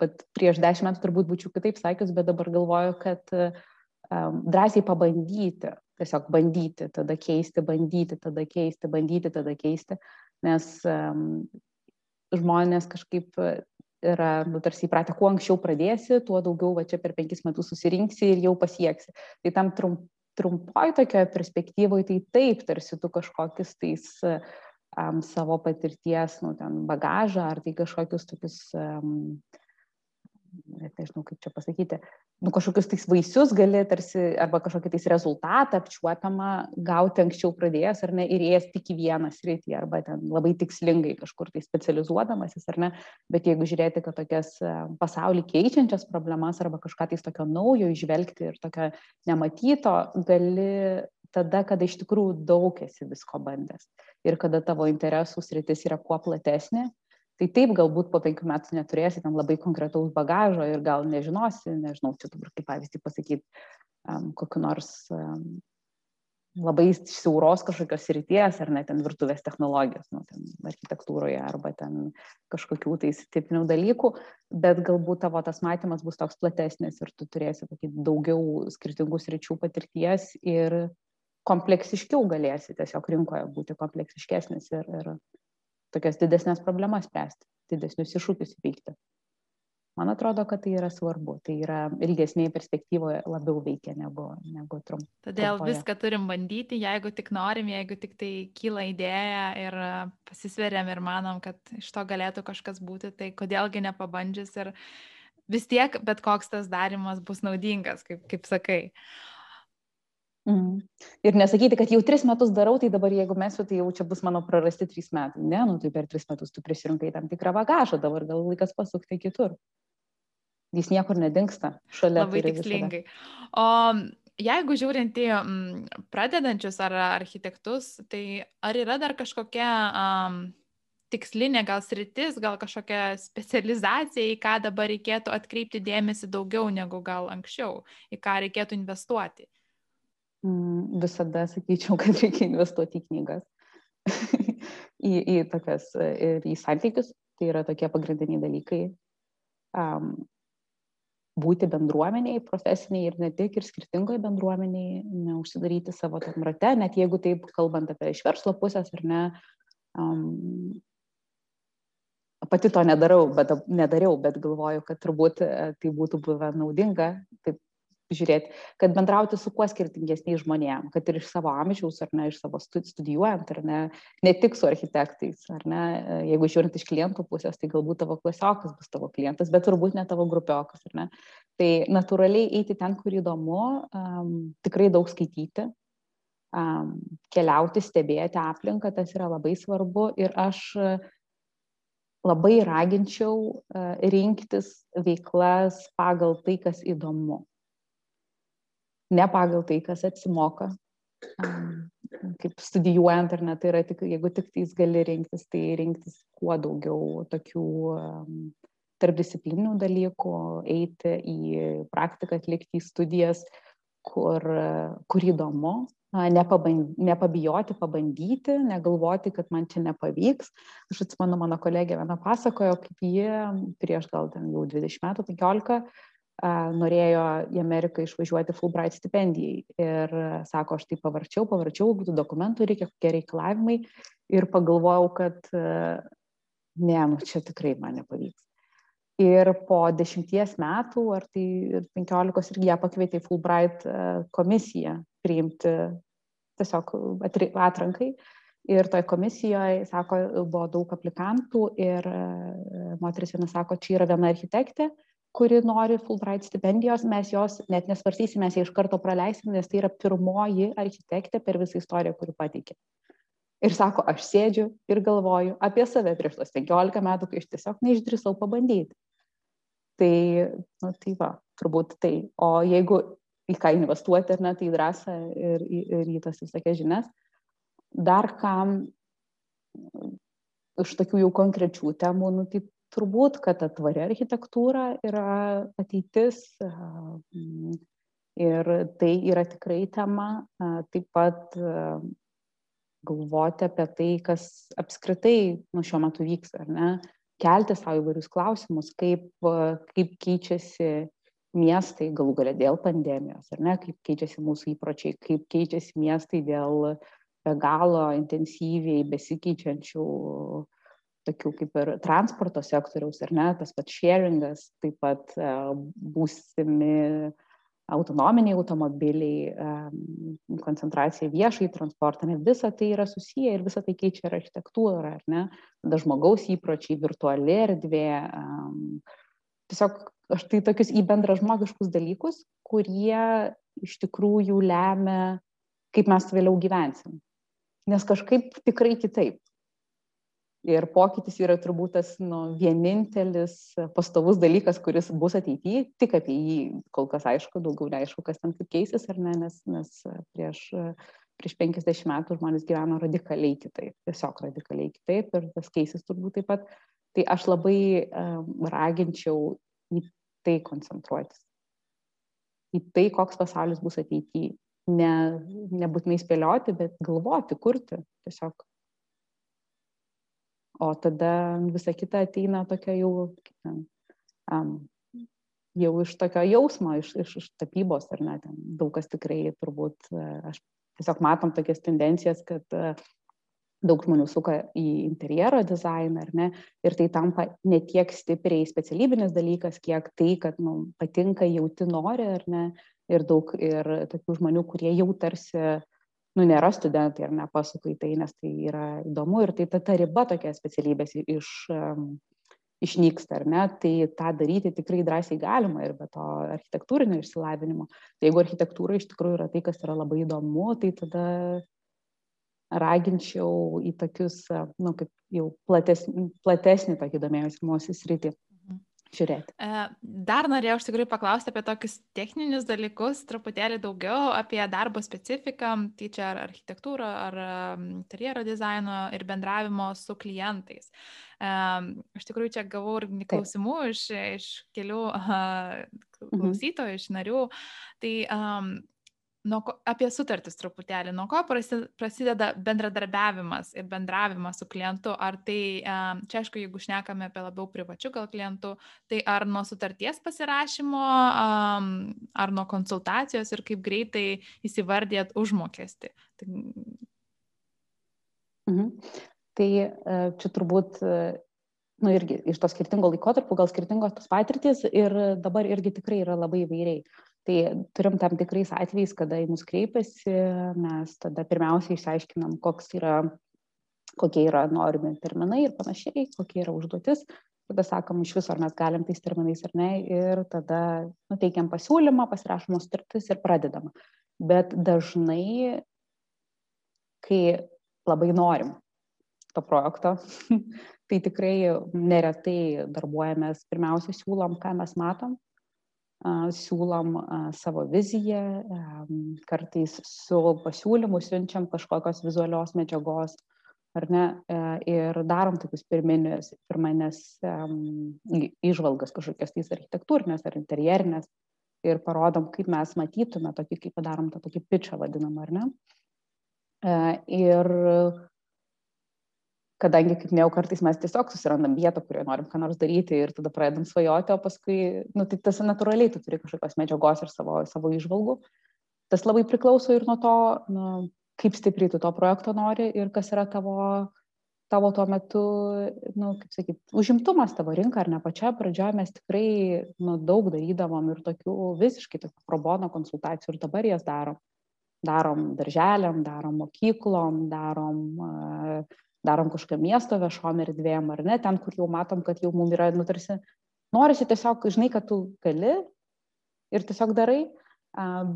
pat e, prieš dešimt metų turbūt būčiau kitaip sakius, bet dabar galvoju, kad um, drąsiai pabandyti, tiesiog bandyti, tada keisti, bandyti, tada keisti, bandyti, tada keisti, nes um, žmonės kažkaip yra, nu, tarsi įpratę, kuo anksčiau pradėsi, tuo daugiau va čia per penkis metus susirinksi ir jau pasieksi. Tai tam trump, trumpoj tokioje perspektyvoje tai taip, tarsi tu kažkokius tais um, savo patirties, nu, ten bagažą ar tai kažkokius tokius um, net nežinau kaip čia pasakyti, nu, kažkokius tais vaisius gali tarsi, arba kažkokį tais rezultatą apčiuopiamą gauti anksčiau pradėjęs, ar ne, ir ėjęs tik į vieną sritį, arba ten labai tikslingai kažkur tai specializuodamasis, ar ne, bet jeigu žiūrėti, kad tokias e, pasaulį keičiančias problemas, arba kažką tais tokio naujo išvelgti ir tokio nematyto, gali tada, kada iš tikrųjų daug esi visko bandęs. Ir kada tavo interesų sritis yra kuo platesnė tai taip galbūt po penkių metų neturėsi ten labai konkretaus bagažo ir gal nežinosi, nežinau, čia dabar kaip pavyzdį pasakyti, um, kokiu nors um, labai siauros kažkokios ryties, ar net ten virtuvės technologijos, nu, ten architektūroje, arba ten kažkokių tai tipinių dalykų, bet galbūt tavo tas matymas bus toks platesnis ir tu turėsi tokį daugiau skirtingų sričių patirties ir kompleksiškiau galėsi tiesiog rinkoje būti kompleksiškesnis ir, ir tokias didesnės problemas spręsti, didesnius iššūkius įveikti. Man atrodo, kad tai yra svarbu, tai yra ilgesnėje perspektyvoje labiau veikia negu, negu trumpai. Todėl trumpoje. viską turim bandyti, jeigu tik norim, jeigu tik tai kyla idėja ir pasisveriam ir manom, kad iš to galėtų kažkas būti, tai kodėlgi nepabandžius ir vis tiek bet koks tas darimas bus naudingas, kaip, kaip sakai. Uh, Mm. Ir nesakyti, kad jau tris metus darau, tai dabar jeigu mesiu, tai jau čia bus mano prarasti trys metai. Ne, nu tai per tris metus tu prisirinkai tam tikrą bagažą, dabar gal laikas pasukti kitur. Jis niekur nedingsta. Šalia. Labai tikslingai. O jeigu žiūrint į mm, pradedančius ar architektus, tai ar yra dar kažkokia um, tikslinė gal sritis, gal kažkokia specializacija, į ką dabar reikėtų atkreipti dėmesį daugiau negu gal anksčiau, į ką reikėtų investuoti? Visada sakyčiau, (laughs) kad reikia investuoti į knygas, (laughs) į, į tokias ir į santykius, tai yra tokie pagrindiniai dalykai. Um, būti bendruomeniai, profesiniai ir ne tik, ir skirtingoje bendruomeniai, neužsidaryti savo tam rate, net jeigu taip kalbant apie iš verslo pusės ar ne. Um, pati to nedarau, bet, nedariau, bet galvoju, kad turbūt tai būtų buvę naudinga, žiūrėti, kad bendrauti su kuo skirtingesniais žmonėmis, kad ir iš savo amžiaus, ar ne, iš savo studijuojant, ar ne, ne tik su architektais, ar ne, jeigu žiūrint iš klientų pusės, tai galbūt tavo klasiokas bus tavo klientas, bet turbūt ne tavo grupiokas, ar ne. Tai natūraliai eiti ten, kur įdomu, um, tikrai daug skaityti, um, keliauti, stebėti aplinką, tas yra labai svarbu ir aš labai raginčiau rinktis veiklas pagal tai, kas įdomu ne pagal tai, kas atsimoka. Kaip studijuojant ar ne, tai yra tik, jeigu tik tais gali rinktis, tai rinktis kuo daugiau tokių tarpdisciplininių dalykų, eiti į praktiką, atlikti į studijas, kur, kur įdomu, nepabijoti, pabandyti, negalvoti, kad man čia nepavyks. Aš atsimenu, mano kolegė viena pasakojo, kaip jie prieš gal ten jau 20 metų, 15 norėjo į Ameriką išvažiuoti Fulbright stipendijai. Ir sako, aš tai pavarčiau, pavarčiau, tų dokumentų reikia, kokie reikalavimai. Ir pagalvojau, kad ne, nu čia tikrai man nepavyks. Ir po dešimties metų, ar tai penkiolikos irgi ją pakvietė į Fulbright komisiją priimti tiesiog atrankai. Ir toj komisijoje, sako, buvo daug aplikantų ir moteris viena sako, čia yra viena architektė, kuri nori Fulbright stipendijos, mes jos net nesvarsysime, mes ją iš karto praleisim, nes tai yra pirmoji architektė per visą istoriją, kuri pateikė. Ir sako, aš sėdžiu ir galvoju apie save prieš tos 15 metų, kai aš tiesiog neišdrįsau pabandyti. Tai, nu, tai va, turbūt tai. O jeigu į ką investuoti, ar ne, tai drąsą ir, ir į tas visokias žinias. Dar kam iš tokių jau konkrečių temų, nu, tai turbūt, kad ta tvari architektūra yra ateitis ir tai yra tikrai tema. Taip pat galvoti apie tai, kas apskritai nu, šiuo metu vyksta, ar ne? Kelti savo įvairius klausimus, kaip, kaip keičiasi miestai galų galę dėl pandemijos, ar ne, kaip keičiasi mūsų įpročiai, kaip keičiasi miestai dėl be galo intensyviai besikeičiančių tokių kaip ir transporto sektoriaus, ar ne, tas pats sharingas, taip pat e, būsimi autonominiai automobiliai, e, koncentracija viešai transportą, ne visa tai yra susiję ir visa tai keičia ir architektūrą, ar ne, tada žmogaus įpročiai, virtuali erdvė, tiesiog aš tai tokius į bendra žmogiškus dalykus, kurie iš tikrųjų lemia, kaip mes vėliau gyvensim. Nes kažkaip tikrai kitaip ir pokytis yra turbūt tas nu, vienintelis pastovus dalykas, kuris bus ateityje, tik apie jį kol kas aišku, daugiau neaišku, kas ten kaip keisis ar ne, nes, nes prieš, prieš 50 metų žmonės gyveno radikaliai kitaip, tiesiog radikaliai kitaip ir tas keisis turbūt taip pat. Tai aš labai um, raginčiau į tai koncentruotis. Į tai, koks pasaulis bus ateityje. Ne, nebūtinai spėlioti, bet galvoti, kurti. Tiesiog o tada visa kita ateina tokia jau, um, jau iš tokio jausmo, iš, iš, iš tapybos, ar ne, ten daug kas tikrai turbūt, aš tiesiog matom tokias tendencijas, kad uh, daug žmonių suka į interjero dizainą, ar ne, ir tai tampa ne tiek stipriai specialybinis dalykas, kiek tai, kad nu, patinka, jauti nori, ar ne, ir daug ir tokių žmonių, kurie jau tarsi nu, nėra studentai ar nepasuka į tai, nes tai yra įdomu ir tai ta, ta riba tokia specialybės iš, um, išnyksta, ar ne, tai tą daryti tikrai drąsiai galima ir be to architektūrinio išsilavinimo. Tai jeigu architektūra iš tikrųjų yra tai, kas yra labai įdomu, tai tada raginčiau į tokius, nu, kaip jau platesnį, platesnį tokį domėjimąsi mūsų sritį žiūrėti. E, dar norėjau iš tikrųjų paklausti apie tokius techninius dalykus, truputėlį daugiau apie darbo specifiką, tai čia ar architektūrą, ar interjero dizaino ir bendravimo su klientais. Iš tikrųjų, čia gavau ir klausimų iš, iš kelių mhm. klausytojų, iš narių. Tai um, nuo apie sutartis truputėlį, nuo ko prasideda bendradarbiavimas ir bendravimas su klientu. Ar tai, čia aišku, jeigu šnekame apie labiau privačių gal klientų, tai ar nuo sutarties pasirašymo, ar nuo konsultacijos ir kaip greitai įsivardėt užmokesti. Tai... Mhm. Tai e, čia turbūt e, nu, irgi iš to skirtingo laikotarpio, gal skirtingos tos patirtys ir dabar irgi tikrai yra labai įvairiai. Tai turim tam tikrais atvejais, kada į mus kreipiasi, mes tada pirmiausia išsiaiškinam, koks yra, kokie yra norimi terminai ir panašiai, kokia yra užduotis. Tada sakom iš viso, ar mes galim tais terminais ar ne. Ir tada nuteikiam pasiūlymą, pasirašomos sutartis ir pradedam. Bet dažnai, kai labai norim to projekto, (laughs) tai tikrai neretai darbuojamės, pirmiausia, siūlom, ką mes matom, siūlom savo viziją, kartais su pasiūlymu siunčiam kažkokios vizualios medžiagos, ar ne, ir darom tokius pirminius, pirmanės išvalgas kažkokias tais architektūrinės ar interjerinės ir parodom, kaip mes matytume tokį, kaip padarom tą tokį pitchą vadinamą, ar ne. Ir kadangi, kaip minėjau, kartais mes tiesiog susirandam vietą, kurioje norim ką nors daryti ir tada pradedam svajoti, o paskui, nu, tai tas natūraliai tu turi kažkokios medžiagos ir savo, savo išvalgų. Tas labai priklauso ir nuo to, nu, kaip stipriai tu to projekto nori ir kas yra tavo, tavo tuo metu, nu, kaip sakyt, užimtumas tavo rinka ar ne pačia pradžioje mes tikrai nu, daug darydavom ir tokių visiškai tokių probono konsultacijų ir dabar jas darom. Darom darželiam, darom mokyklom, darom uh, darom kažkokią miesto viešom erdvėm ar ne, ten, kur jau matom, kad jau mums yra, nu, tarsi, norisi tiesiog, žinai, kad tu gali ir tiesiog darai,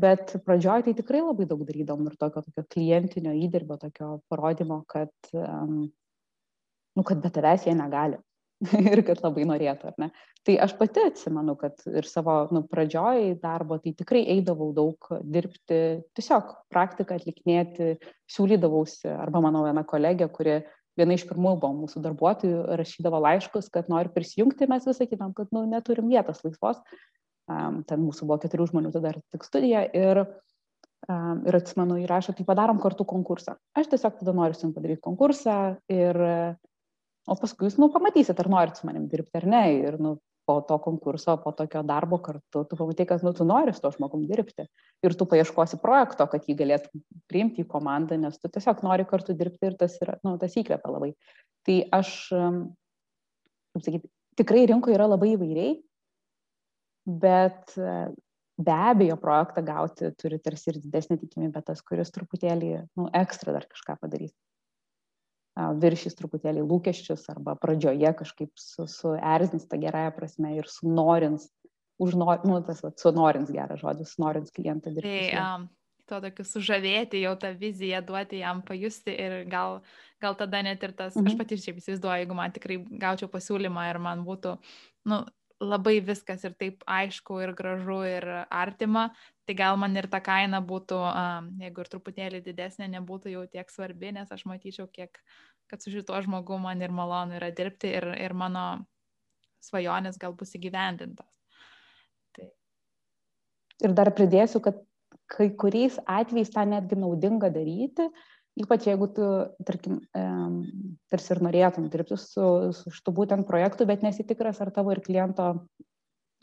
bet pradžioj tai tikrai labai daug darydom ir tokio, tokio klientinio įdirbio, tokio parodymo, kad, nu, kad be tavęs jie negali. (laughs) ir kad labai norėtų, ar ne. Tai aš pati atsimenu, kad ir savo nu, pradžioj darbo, tai tikrai eidavau daug dirbti, tiesiog praktiką atlikinėti, siūlydavausi, arba mano viena kolegė, kuri viena iš pirmųjų buvo mūsų darbuotojų, rašydavo laiškus, kad nori prisijungti, mes vis sakytam, kad nu, neturim vietos laisvos. Um, ten mūsų buvo keturių žmonių, tada tik studija ir, um, ir atsimenu, įrašo, tai padarom kartu konkursą. Aš tiesiog tada noriu su jums padaryti konkursą ir, o paskui jūs, nu, pamatysit, ar norit su manim dirbti ar ne. Ir, nu, po to konkurso, po tokio darbo kartu, tu pamatai, kad nu, tu nori su to žmogum dirbti. Ir tu paieškosi projekto, kad jį galėtum priimti į komandą, nes tu tiesiog nori kartu dirbti ir tas, yra, nu, tas įkvepia labai. Tai aš, kaip sakyti, tikrai rinkoje yra labai įvairiai, bet be abejo projektą gauti turi tarsi ir didesnį tikimybę tas, kuris truputėlį, nu, ekstra dar kažką padarys viršys truputėlį lūkesčius arba pradžioje kažkaip su, suerzins tą gerąją prasme ir sunorins, užnor, nu, tas va, sunorins geras žodis, sunorins klientą dirbti. Tai, um, to tokiu sužavėti, jau tą viziją duoti jam pajusti ir gal, gal tada net ir tas, mhm. aš pati šiaip įsivaizduoju, jeigu man tikrai gaučiau pasiūlymą ir man būtų, nu, labai viskas ir taip aišku ir gražu ir artima, tai gal man ir ta kaina būtų, jeigu ir truputėlį didesnė, nebūtų jau tiek svarbi, nes aš matyčiau, kiek, kad su šituo žmogu man ir malonu yra dirbti ir, ir mano svajonės gal bus įgyvendintos. Tai. Ir dar pridėsiu, kad kai kuriais atvejais tą netgi naudinga daryti, ypač jeigu tu, tarkim, tarsi ir norėtum dirbti su, su šitu būtent projektu, bet nesitikras, ar tavo ir kliento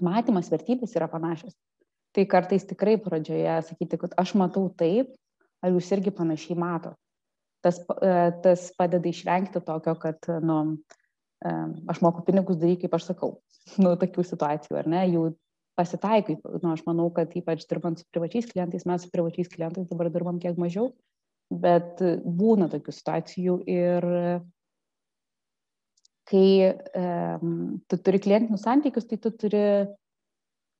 matymas, vertybės yra panašios. Tai kartais tikrai pradžioje sakyti, kad aš matau taip, ar jūs irgi panašiai mato. Tas, e, tas padeda išvengti tokio, kad, nu, aš moku pinigus daryti, kaip aš sakau, (laughs) nu, tokių situacijų, ar ne, jų pasitaikai, nu, aš manau, kad ypač dirbant su privačiais klientais, mes su privačiais klientais dabar dirbam kiek mažiau, bet būna tokių situacijų ir kai um, tu turi klientinius santykius, tai tu turi,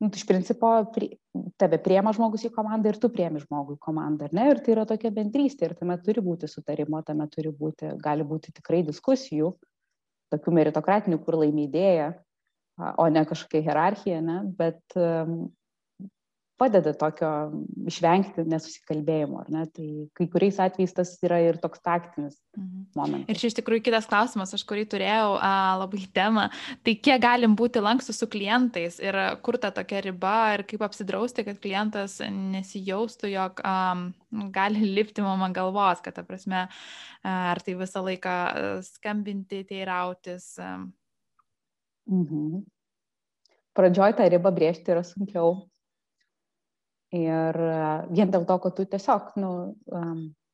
nu, tu iš principo, pri, tave priema žmogus į komandą ir tu priemi žmogų į komandą, ar ne? Ir tai yra tokia bendrystė ir tame turi būti sutarimo, tame turi būti, gali būti tikrai diskusijų, tokių meritokratinių, kur laimėdėja, o ne kažkokia hierarchija, ne? bet um, padeda tokio išvengti nesusikalbėjimo, ar ne? Tai kai kuriais atvejais tas yra ir toks taktinis mhm. momentas. Ir čia iš tikrųjų kitas klausimas, aš kurį turėjau a, labai temą, tai kiek galim būti lankstus su klientais ir kur ta tokia riba ir kaip apsidrausti, kad klientas nesijaustų, jog a, gali (laughs) lipti mama galvos, kad ta prasme, ar tai visą laiką skambinti, teirautis. Mhm. Pradžioj tą ribą brėžti yra sunkiau, Ir e, vien dėl to, kad tu tiesiog, nu,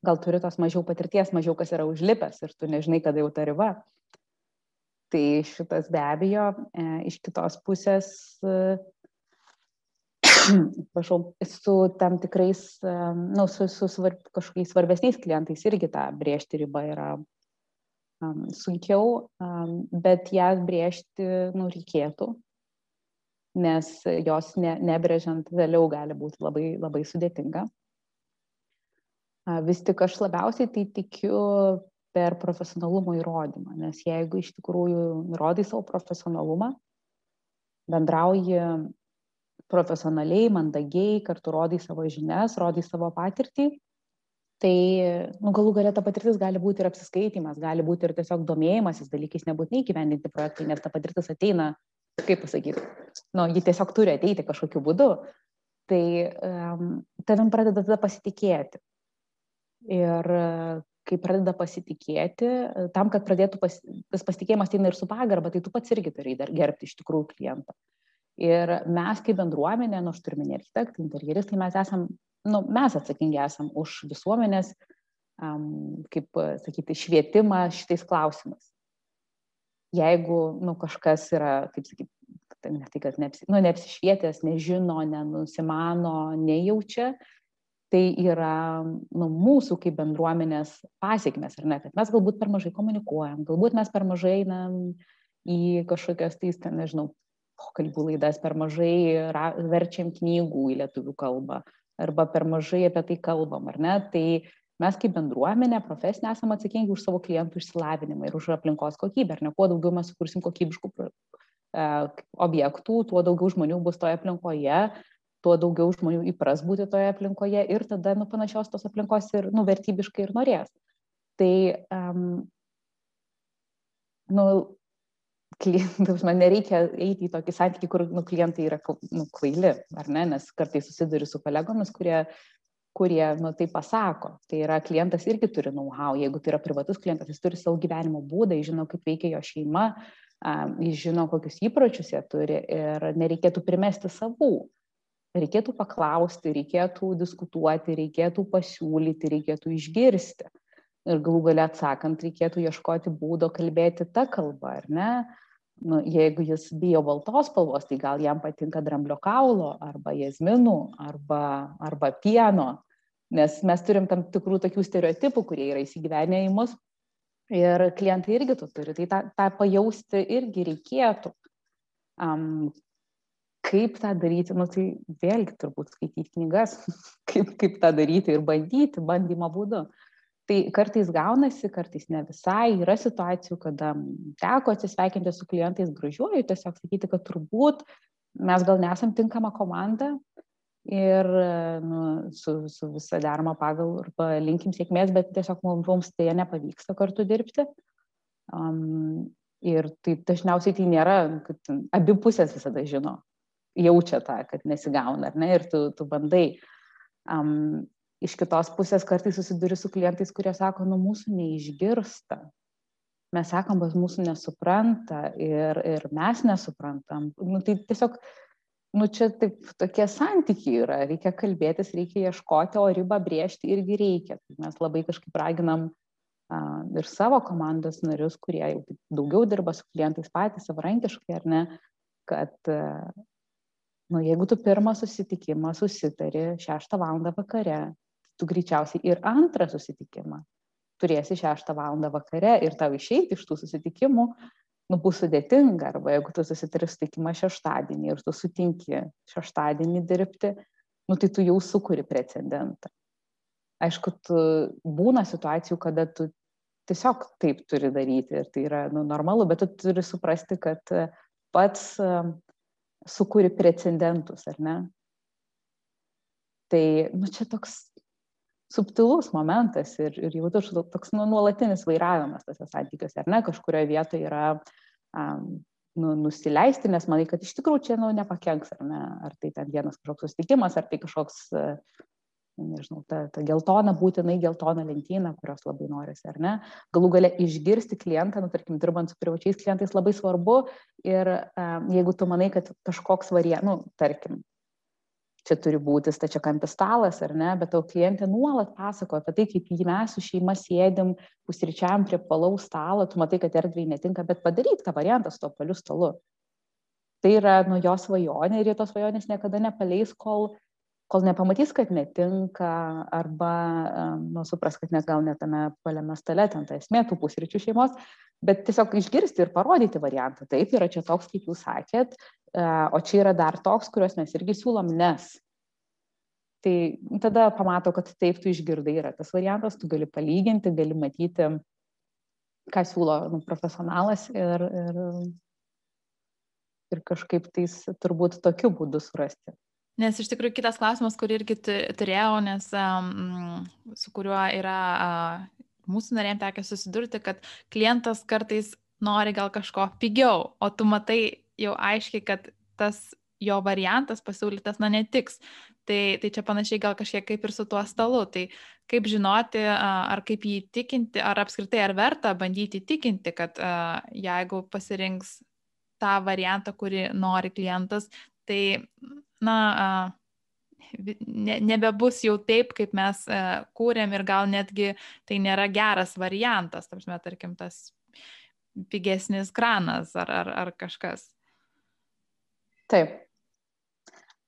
gal turi tos mažiau patirties, mažiau kas yra užlipęs ir tu nežinai, kada jau ta riba. Tai šitas be abejo, e, iš kitos pusės, e, (clears throat) prašau, su tam tikrais, nu, su, su svarb, kažkokiais svarbesniais klientais irgi tą brėžti ribą yra um, sunkiau, um, bet ją brėžti, nu, reikėtų, nes jos ne, nebrėžiant vėliau gali būti labai, labai sudėtinga. Vis tik aš labiausiai tai tikiu per profesionalumo įrodymą, nes jeigu iš tikrųjų rodai savo profesionalumą, bendrauji profesionaliai, mandagiai, kartu rodai savo žinias, rodai savo patirtį, tai nu, galų galę ta patirtis gali būti ir apsiskaitimas, gali būti ir tiesiog domėjimasis dalykais, nebūtinai gyvendinti projektai, nes ta patirtis ateina, kaip pasakyti, nu, ji tiesiog turi ateiti kažkokiu būdu, tai um, tavim pradeda tada pasitikėti. Ir kai pradeda pasitikėti, tam, kad pradėtų pas, tas pasitikėjimas ateina ir su pagarba, tai tu pats irgi turi gerbti iš tikrųjų klientą. Ir mes kaip bendruomenė, nors nu, turime ne architektai, interjeristai, mes esam, nu, mes atsakingi esam už visuomenės, um, kaip sakyti, švietimą šitais klausimais. Jeigu nu, kažkas yra, kaip sakyti, ne tai, kad neapsi, nu, neapsišvietęs, nežino, nenusimano, nejaučia, tai yra nu, mūsų kaip bendruomenės pasiekmes, ar ne, kad mes galbūt per mažai komunikuojam, galbūt mes per mažai einam į kažkokias tai, ten, nežinau, pokalbių laidas, per mažai verčiam knygų į lietuvių kalbą, arba per mažai apie tai kalbam, ar ne, tai mes kaip bendruomenė profesinė esame atsakingi už savo klientų išsilavinimą ir už aplinkos kokybę, ar ne, kuo daugiau mes sukursim kokybiškų e, objektų, tuo daugiau žmonių bus toje aplinkoje, tuo daugiau žmonių įpras būti toje aplinkoje ir tada nu, panašios tos aplinkos ir nu, vertybiškai ir norės. Tai, um, nu, klientas, (laughs) man nereikia eiti į tokį santykį, kur nu, klientai yra nu, kvaili, ar ne, nes kartais susiduri su kolegomis, kurie, kurie nu, tai pasako. Tai yra klientas irgi turi know-how, jeigu tai yra privatus klientas, jis turi savo gyvenimo būdą, jis žino, kaip veikia jo šeima, jis žino, kokius įpročius jie turi ir nereikėtų primesti savų reikėtų paklausti, reikėtų diskutuoti, reikėtų pasiūlyti, reikėtų išgirsti. Ir galų galę atsakant, reikėtų ieškoti būdo kalbėti tą kalbą, ar ne? Nu, jeigu jis bijo baltos spalvos, tai gal jam patinka dramblio kaulo, arba jazminų, arba, arba pieno, nes mes turim tam tikrų tokių stereotipų, kurie yra įsigyvenę į mus ir klientai irgi to turi. Tai tą, tą pajausti irgi reikėtų. Um, kaip tą daryti, nu tai vėlgi turbūt skaityti knygas, (laughs) kaip, kaip tą daryti ir bandyti, bandymo būdu. Tai kartais gaunasi, kartais ne visai. Yra situacijų, kada teko atsisveikinti su klientais gražiuoju, tiesiog sakyti, kad turbūt mes gal nesam tinkama komanda ir nu, su, su visą deramą pagal arba linkim sėkmės, bet tiesiog mums tai nepavyksta kartu dirbti. Um, ir tai dažniausiai tai nėra, kad abi pusės visada žino, jaučia tą, kad nesigauna, ar ne, ir tu, tu bandai. Um, iš kitos pusės kartais susiduri su klientais, kurie sako, nu mūsų neišgirsta. Mes sakom, bet mūsų nesupranta ir, ir mes nesuprantam. Nu, tai tiesiog, nu čia taip, tokie santykiai yra, reikia kalbėtis, reikia ieškoti, o ribą brėžti irgi reikia. Tai mes labai kažkaip raginam uh, ir savo komandos narius, kurie jau daugiau dirba su klientais patys savarankiškai, ar ne, kad uh, nu jeigu tu pirmą susitikimą susitari šeštą valandą vakare, tu greičiausiai ir antrą susitikimą turėsi šeštą valandą vakare ir tau išeiti iš tų susitikimų, nu, bus sudėtinga, arba jeigu tu susitari susitikimą šeštadienį ir tu sutinki šeštadienį dirbti, nu, tai tu jau sukuri precedentą. Aišku, tu, būna situacijų, kada tu tiesiog taip turi daryti ir tai yra nu, normalu, bet tu turi suprasti, kad pats sukūri precedentus, ar ne? Tai, nu, čia toks subtilus momentas ir, ir jau toks nu, nuolatinis vairavimas tose santykiuose, ar ne, kažkurioje vietoje yra um, nu, nusileisti, nes manai, kad iš tikrųjų čia nu, nepakenks, ar ne, ar tai ten vienas kažkoks susitikimas, ar tai kažkoks uh, nežinau, ta, ta geltona, būtinai geltona lentyna, kurios labai norisi, ar ne. Galų gale išgirsti klientą, nu, tarkim, dirbant su privačiais klientais labai svarbu ir um, jeigu tu manai, kad kažkoks variantas, nu, tarkim, čia turi būti stačiakampis stalas, ar ne, bet tau klientė nuolat pasako apie tai, kaip mes su šeima sėdim pusryčiam prie palaus stalo, tu matai, kad erdvėjai netinka, bet padaryk tą variantą su to paliu stalu. tai yra nu jo svajonė ir jie tos svajonės niekada nepaleis, kol, kol nepamatys, kad netinka, arba nu, supras, kad net gal net tame paliame stale, ten ta esmė tų pusryčių šeimos, bet tiesiog išgirsti ir parodyti variantą. Taip, yra čia toks, kaip jūs sakėt, o čia yra dar toks, kuriuos mes irgi siūlom, nes. Tai tada pamato, kad taip tu išgirdai yra tas variantas, tu gali palyginti, gali matyti, ką siūlo nu, profesionalas ir, ir, ir kažkaip tais turbūt tokiu būdu surasti. Nes iš tikrųjų kitas klausimas, kurį irgi turėjau, nes um, su kuriuo yra uh, mūsų narėm tekia susidurti, kad klientas kartais nori gal kažko pigiau, o tu matai jau aiškiai, kad tas jo variantas pasiūlytas, na, netiks. Tai, tai čia panašiai gal kažkiek kaip ir su tuo stalu. Tai kaip žinoti, ar kaip jį įtikinti, ar apskritai ar verta bandyti įtikinti, kad jeigu pasirinks tą variantą, kurį nori klientas, tai, na, ne, nebebus jau taip, kaip mes kūrėm ir gal netgi tai nėra geras variantas, tarpsime, tarkim, tas pigesnis kranas ar, ar, ar kažkas. Taip,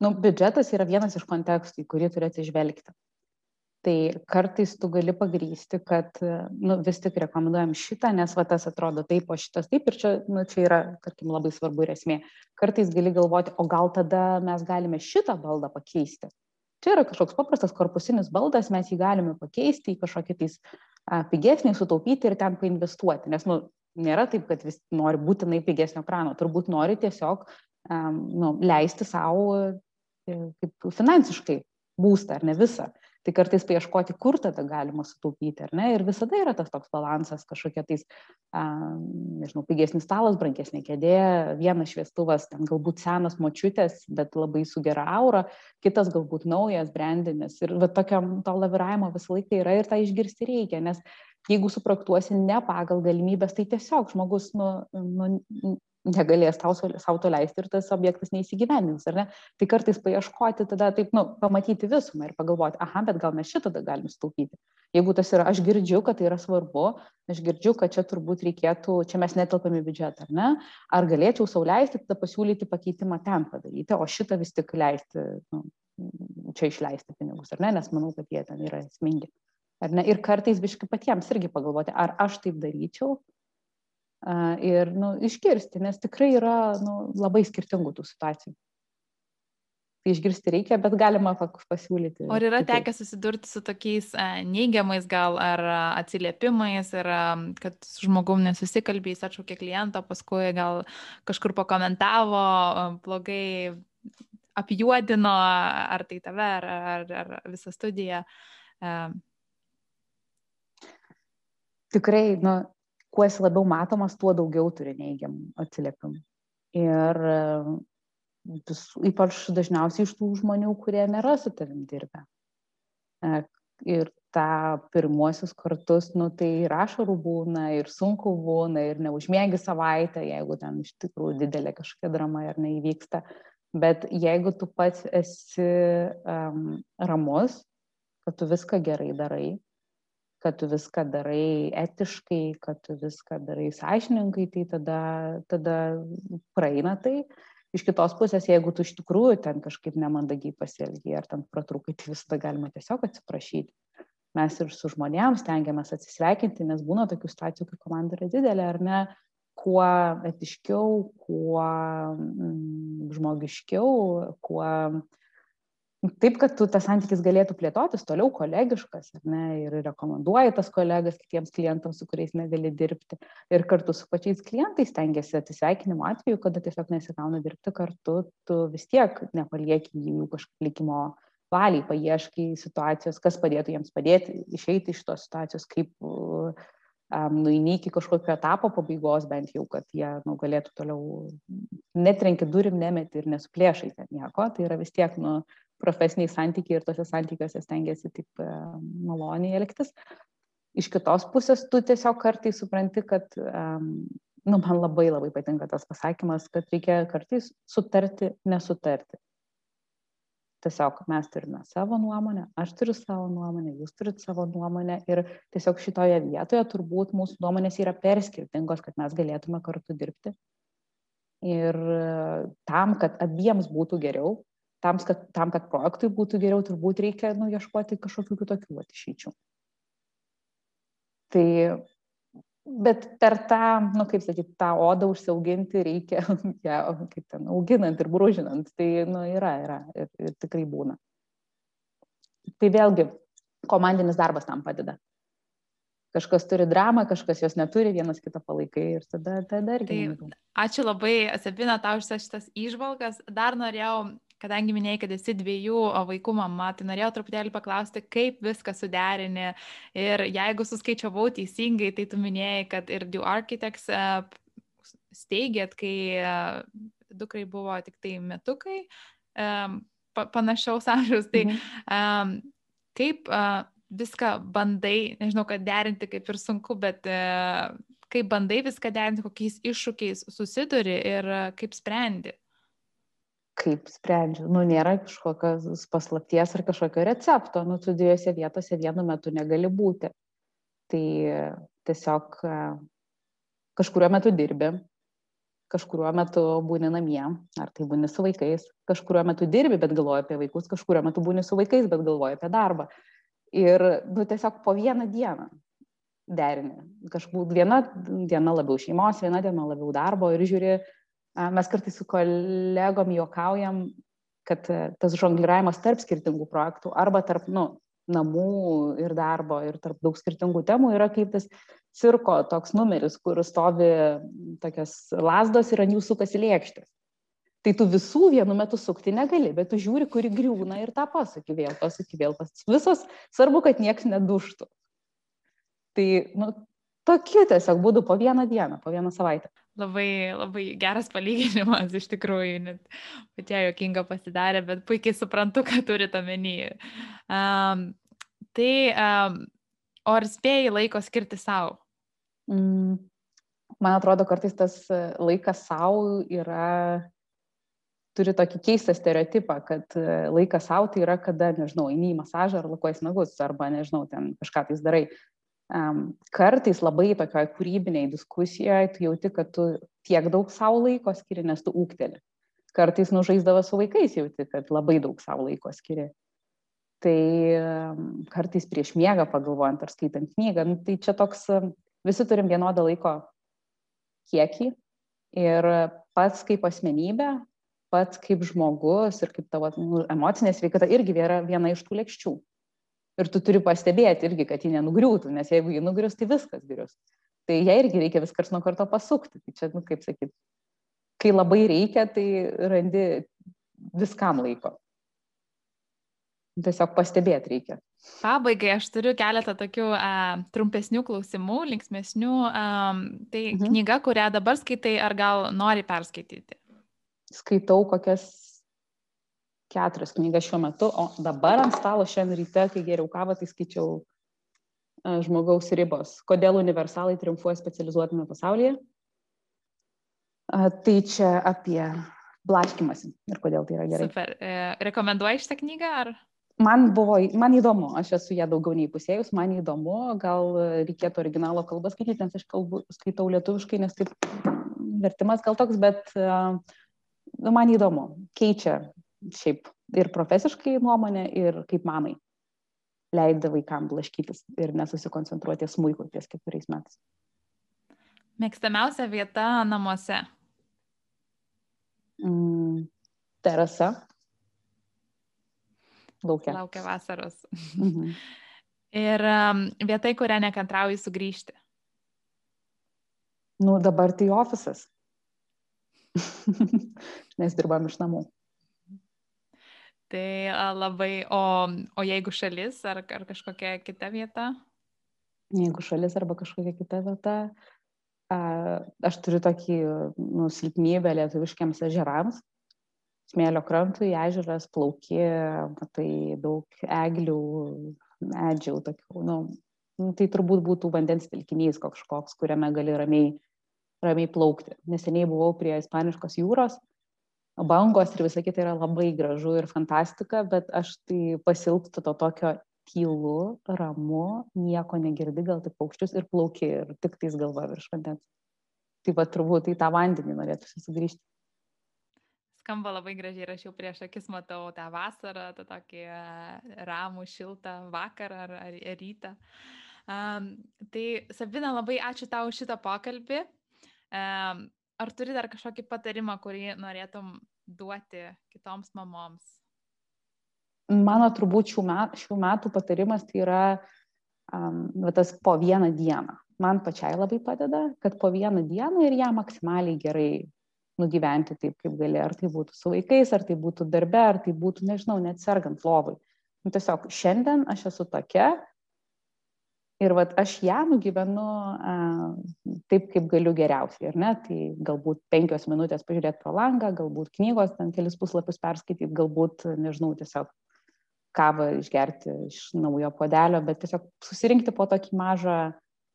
nu, biudžetas yra vienas iš kontekstų, į kurį turi atsižvelgti. Tai kartais tu gali pagrysti, kad nu, vis tik rekomenduojam šitą, nes va tas atrodo taip, o šitas taip ir čia, nu, čia yra, tarkim, labai svarbu ir esmė. Kartais gali galvoti, o gal tada mes galime šitą baldą pakeisti. Čia yra kažkoks paprastas korpusinis baldas, mes jį galime pakeisti į kažkokį tais pigesnį, sutaupyti ir ten painvestuoti. Nes, nu, nėra taip, kad vis nori būtinai pigesnio krano, turbūt nori tiesiog um, nu, leisti savo kaip finansiškai būstą ar ne visą. Tai kartais paieškoti, kur tada galima sutaupyti, ar ne? Ir visada yra tas toks balansas, kažkokia tais, a, nežinau, pigesnis stalas, brankesnė kėdė, vienas šviestuvas, ten galbūt senas močiutės, bet labai su gera aura, kitas galbūt naujas, brandinis. Ir va, tokiam to laviravimo visą laiką yra ir tą išgirsti reikia, nes jeigu supraktuosi ne pagal galimybės, tai tiesiog žmogus nu, nu, negalės tau sau to leisti ir tas objektas neįsigyvendins, ar ne? Tai kartais paieškoti, tada taip, nu, pamatyti visumą ir pagalvoti, aha, bet gal mes šitą galim sutaupyti. Jeigu tas yra, aš girdžiu, kad tai yra svarbu, aš girdžiu, kad čia turbūt reikėtų, čia mes netelpame biudžetą, ar ne? Ar galėčiau sau leisti, tada pasiūlyti pakeitimą ten padaryti, o šitą vis tik leisti, nu, čia išleisti pinigus, ar ne? Nes manau, kad jie ten yra esmingi. Ar ne? Ir kartais biškai patiems irgi pagalvoti, ar aš taip daryčiau, ir nu, išgirsti, nes tikrai yra nu, labai skirtingų tų situacijų. Tai išgirsti reikia, bet galima pasiūlyti. O yra tekę susidurti su tokiais neigiamais gal ar atsiliepimais, ir kad su žmogum nesusikalbėjai, atšaukė klientą, paskui gal kažkur pakomentavo, blogai apjuodino, ar tai tave, ar, ar, ar visą studiją. Tikrai, nu, kuo esi labiau matomas, tuo daugiau turi neigiamų atsiliepimų. Ir vis, ypač dažniausiai iš tų žmonių, kurie nėra su tavim dirbę. E, ir tą pirmuosius kartus, nu tai ir ašarų būna, ir sunku būna, ir neužmėgi savaitę, jeigu ten iš tikrųjų didelė kažkokia drama ir neįvyksta. Bet jeigu tu pats esi um, ramus, kad tu viską gerai darai, kad tu viską darai etiškai, kad tu viską darai sąžininkai, tai tada, tada praeina tai. Iš kitos pusės, jeigu tu iš tikrųjų ten kažkaip nemandagiai pasielgiai ar ten pratrukai, tai visada galima tiesiog atsiprašyti. Mes ir su žmonėms stengiamės atsisveikinti, nes būna tokių situacijų, kai komanda yra didelė ar ne, kuo etiškiau, kuo mm, žmogiškiau, kuo taip, kad tu tas santykis galėtų plėtotis toliau kolegiškas, ar ne, ir rekomenduoji tas kolegas kitiems klientams, su kuriais negali dirbti. Ir kartu su pačiais klientais tengiasi atsisveikinimo atveju, kada tiesiog nesigauna dirbti kartu, tu vis tiek nepalieki jų kažkaip likimo valiai, paieškai situacijos, kas padėtų jiems padėti, išeiti iš tos situacijos, kaip um, nueini iki kažkokio etapo pabaigos bent jau, kad jie nu, galėtų toliau netrenki durim, nemeti ir nesuplėšai ten nieko, tai yra vis tiek nu, profesiniai santykiai ir tose santykiuose stengiasi taip e, maloniai elgtis. Iš kitos pusės tu tiesiog kartais supranti, kad, nu, man labai labai patinka tas pasakymas, kad reikia kartais sutarti, nesutarti. Tiesiog mes turime savo nuomonę, aš turiu savo nuomonę, jūs turite savo nuomonę ir tiesiog šitoje vietoje turbūt mūsų nuomonės yra per skirtingos, kad mes galėtume kartu dirbti Ir tam, kad abiems būtų geriau, tam, kad, tam, kad projektui būtų geriau, turbūt reikia nu, ieškoti kažkokių kitokių išeičių. Tai, bet per tą, nu, kaip sakyti, tą odą užsiauginti reikia, (laughs) ją, kaip ten, auginant ir brūžinant, tai, nu, yra, yra ir, ir tikrai būna. Tai vėlgi, komandinis darbas tam padeda kažkas turi dramą, kažkas jos neturi, vienas kitą palaikai ir tada, tada irgi. Tai, ačiū labai, Sabina, tau už šitas išvalgas. Dar norėjau, kadangi minėjai, kad esi dviejų vaikų mama, tai norėjau truputėlį paklausti, kaip viską suderini. Ir jeigu suskaičiavau teisingai, tai tu minėjai, kad ir Du Architects e, steigėt, kai e, dukrai buvo tik tai metukai, e, panašaus amžiaus. Tai mhm. kaip viską bandai, nežinau, kad derinti kaip ir sunku, bet kaip bandai viską derinti, kokiais iššūkiais susiduri ir kaip sprendi? Kaip sprendžiu? Nu, nėra kažkokios paslapties ar kažkokio recepto. Nu, tu dviejose vietose vienu metu negali būti. Tai tiesiog e, kažkurio metu dirbi, kažkurio metu būni namie, ar tai būni su vaikais, kažkurio metu dirbi, bet galvoji apie vaikus, kažkurio metu būni su vaikais, bet galvoji apie darbą ir nu, tiesiog po vieną dieną derini. Kažkaip viena diena labiau šeimos, viena diena labiau darbo ir žiūri, mes kartais su kolegom juokaujam, kad e, tas žongliravimas tarp skirtingų projektų arba tarp nu, namų ir darbo ir tarp daug skirtingų temų yra kaip tas cirko toks numeris, kur stovi tokias lasdos ir ant jų sukasi lėkštės tai tu visų vienu metu sukti negali, bet tu žiūri, kuri griūna ir tą pasakį vėl, pasakį vėl, pasakį. Visos svarbu, kad niekas neduštų. Tai, nu, tokie tiesiog būdų po vieną dieną, po vieną savaitę. Labai, labai geras palyginimas, iš tikrųjų, net patia jokinga pasidarė, bet puikiai suprantu, ką turite omeny. Um, tai, um, ar spėjai laiko skirti savo? Mm, man atrodo, kartais tas laikas savo yra turi tokį keistą stereotipą, kad e, laikas savo tai yra, kada, nežinau, eini į masažą ar lakuojas nagus, arba, nežinau, ten kažką tais darai. Um, kartais labai tokioje kūrybinėje diskusijoje tu jauti, kad tu tiek daug savo laiko skiri, nes tu ūkteli. Kartais nužaisdavo su vaikais jauti, kad labai daug savo laiko skiri. Tai um, kartais prieš miegą pagalvojant ar skaitant knygą, nu, tai čia toks, visi turim vienodą laiko kiekį ir pats kaip asmenybė pats kaip žmogus ir kaip tavo nu, emocinė sveikata irgi yra viena iš tų lėkščių. Ir tu turi pastebėti irgi, kad ji nenugriūtų, nes jeigu ji nugrius, tai viskas grius. Tai ją irgi reikia vis kars nuo karto pasukti. Tai čia, nu, kaip sakyti, kai labai reikia, tai randi viskam laiko. Tiesiog pastebėti reikia. Pabaigai aš turiu keletą tokių uh, trumpesnių klausimų, linksmesnių. Um, tai mhm. knyga, kurią dabar skaitai, ar gal nori perskaityti? skaitau kokias keturias knygas šiuo metu, o dabar ant stalo šiandien ryte, kai geriau kavą, tai skaičiau uh, žmogaus ribos. Kodėl universalai triumfuoja specializuotame pasaulyje? Uh, tai čia apie blaškimasi ir kodėl tai yra gerai. Super. E, rekomenduoji šitą knygą ar? Man buvo, man įdomu, aš esu ją daugiau nei pusėjus, man įdomu, gal reikėtų originalo kalbą skaityti, nes aš kalbu, skaitau lietuviškai, nes taip vertimas gal toks, bet uh, nu, man įdomu, keičia šiaip ir profesiškai nuomonę, ir kaip mamai leidė vaikam blaškytis ir nesusikoncentruoti smūjų ties keturiais metais. Mėgstamiausia vieta namuose? Mm, terasa. Laukia. Laukia vasaros. Mhm. (laughs) ir um, vieta, į kurią nekantrauji sugrįžti? Nu, dabar tai ofisas. (laughs) nes dirbam iš namų. Tai labai, o, o jeigu šalis ar, ar kažkokia kita vieta? Jeigu šalis arba kažkokia kita vieta, a, aš turiu tokį nu, silpnybę lietuviškiams ežerams. Smėlio krantui, ežeras, plauki, matai daug eglių, medžių, tokių, nu, nu, tai turbūt būtų vandens telkinys kažkoks, kuriame gali ramiai ramiai plaukti. Neseniai buvau prie Ispaniškos jūros, bangos ir visa kita yra labai gražu ir fantastika, bet aš tai pasilgstu to tokio tylu, ramu, nieko negirdi, gal tik paukščius ir plauki ir tik tais galva virš vandens. Tai va turbūt į tą vandenį norėtųsi sugrįžti. skamba labai gražiai ir aš jau prieš akis matau tą vasarą, tą tokį e, ramų, šiltą vakarą ar, ar, ar rytą. Um, tai Sabina, labai ačiū tau už šitą pokalbį. Um, ar turi dar kažkokį patarimą, kurį norėtum duoti kitoms mamoms? Mano turbūt šių metų, šių metų patarimas tai yra um, tas po vieną dieną. Man pačiai labai padeda, kad po vieną dieną ir ją maksimaliai gerai nugyventi taip, kaip gali. Ar tai būtų su vaikais, ar tai būtų darbe, ar tai būtų, nežinau, net sergant lovai. Nu, tiesiog šiandien aš esu tokia ir vat, aš ją nugyvenu a, taip, kaip galiu geriausiai. Ir ne, tai galbūt penkios minutės pažiūrėti pro langą, galbūt knygos, ten kelis puslapius perskaityti, galbūt, nežinau, tiesiog kavą išgerti iš naujo podelio, bet tiesiog susirinkti po tokį mažą,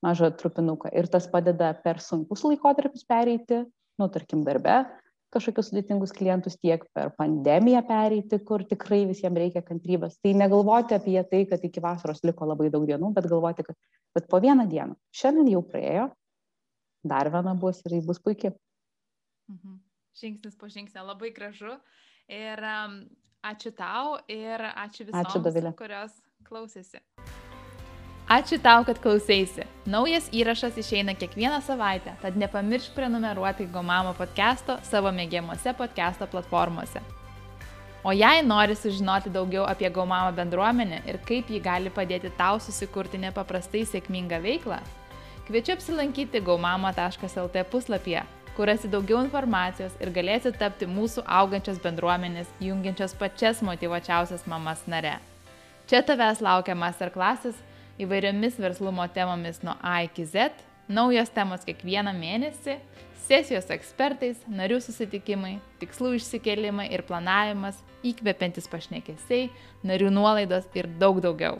mažą trupinuką. Ir tas padeda per sunkus laikotarpius pereiti nu, tarkim, darbe kažkokius sudėtingus klientus, tiek per pandemiją pereiti, kur tikrai visiems reikia kantrybės. Tai negalvoti apie tai, kad iki vasaros liko labai daug dienų, bet galvoti, kad bet po vieną dieną, šiandien jau praėjo, dar viena bus ir ji bus puikiai. Mhm. Žingsnis po žingsnio, labai gražu. Ir um, ačiū tau ir ačiū visoms, ačiū, kurios klausėsi. Ačiū tau, kad klausėsi. Naujas įrašas išeina kiekvieną savaitę, tad nepamiršk prenumeruoti Gomamo podcast'o savo mėgiamuose podcast'o platformose. O jei nori sužinoti daugiau apie Gomamo bendruomenę ir kaip ji gali padėti tau susikurti nepaprastai sėkmingą veiklą, kviečiu apsilankyti gaumamo.lt puslapyje, kur rasi daugiau informacijos ir galėsi tapti mūsų augančios bendruomenės, jungiančios pačias motivuočiausias mamas nare. Čia tavęs laukia masterklasis įvairiomis verslumo temomis nuo A iki Z, naujos temos kiekvieną mėnesį, sesijos ekspertais, narių susitikimai, tikslų išsikelimai ir planavimas, įkvepiantis pašnekesiai, narių nuolaidos ir daug daugiau.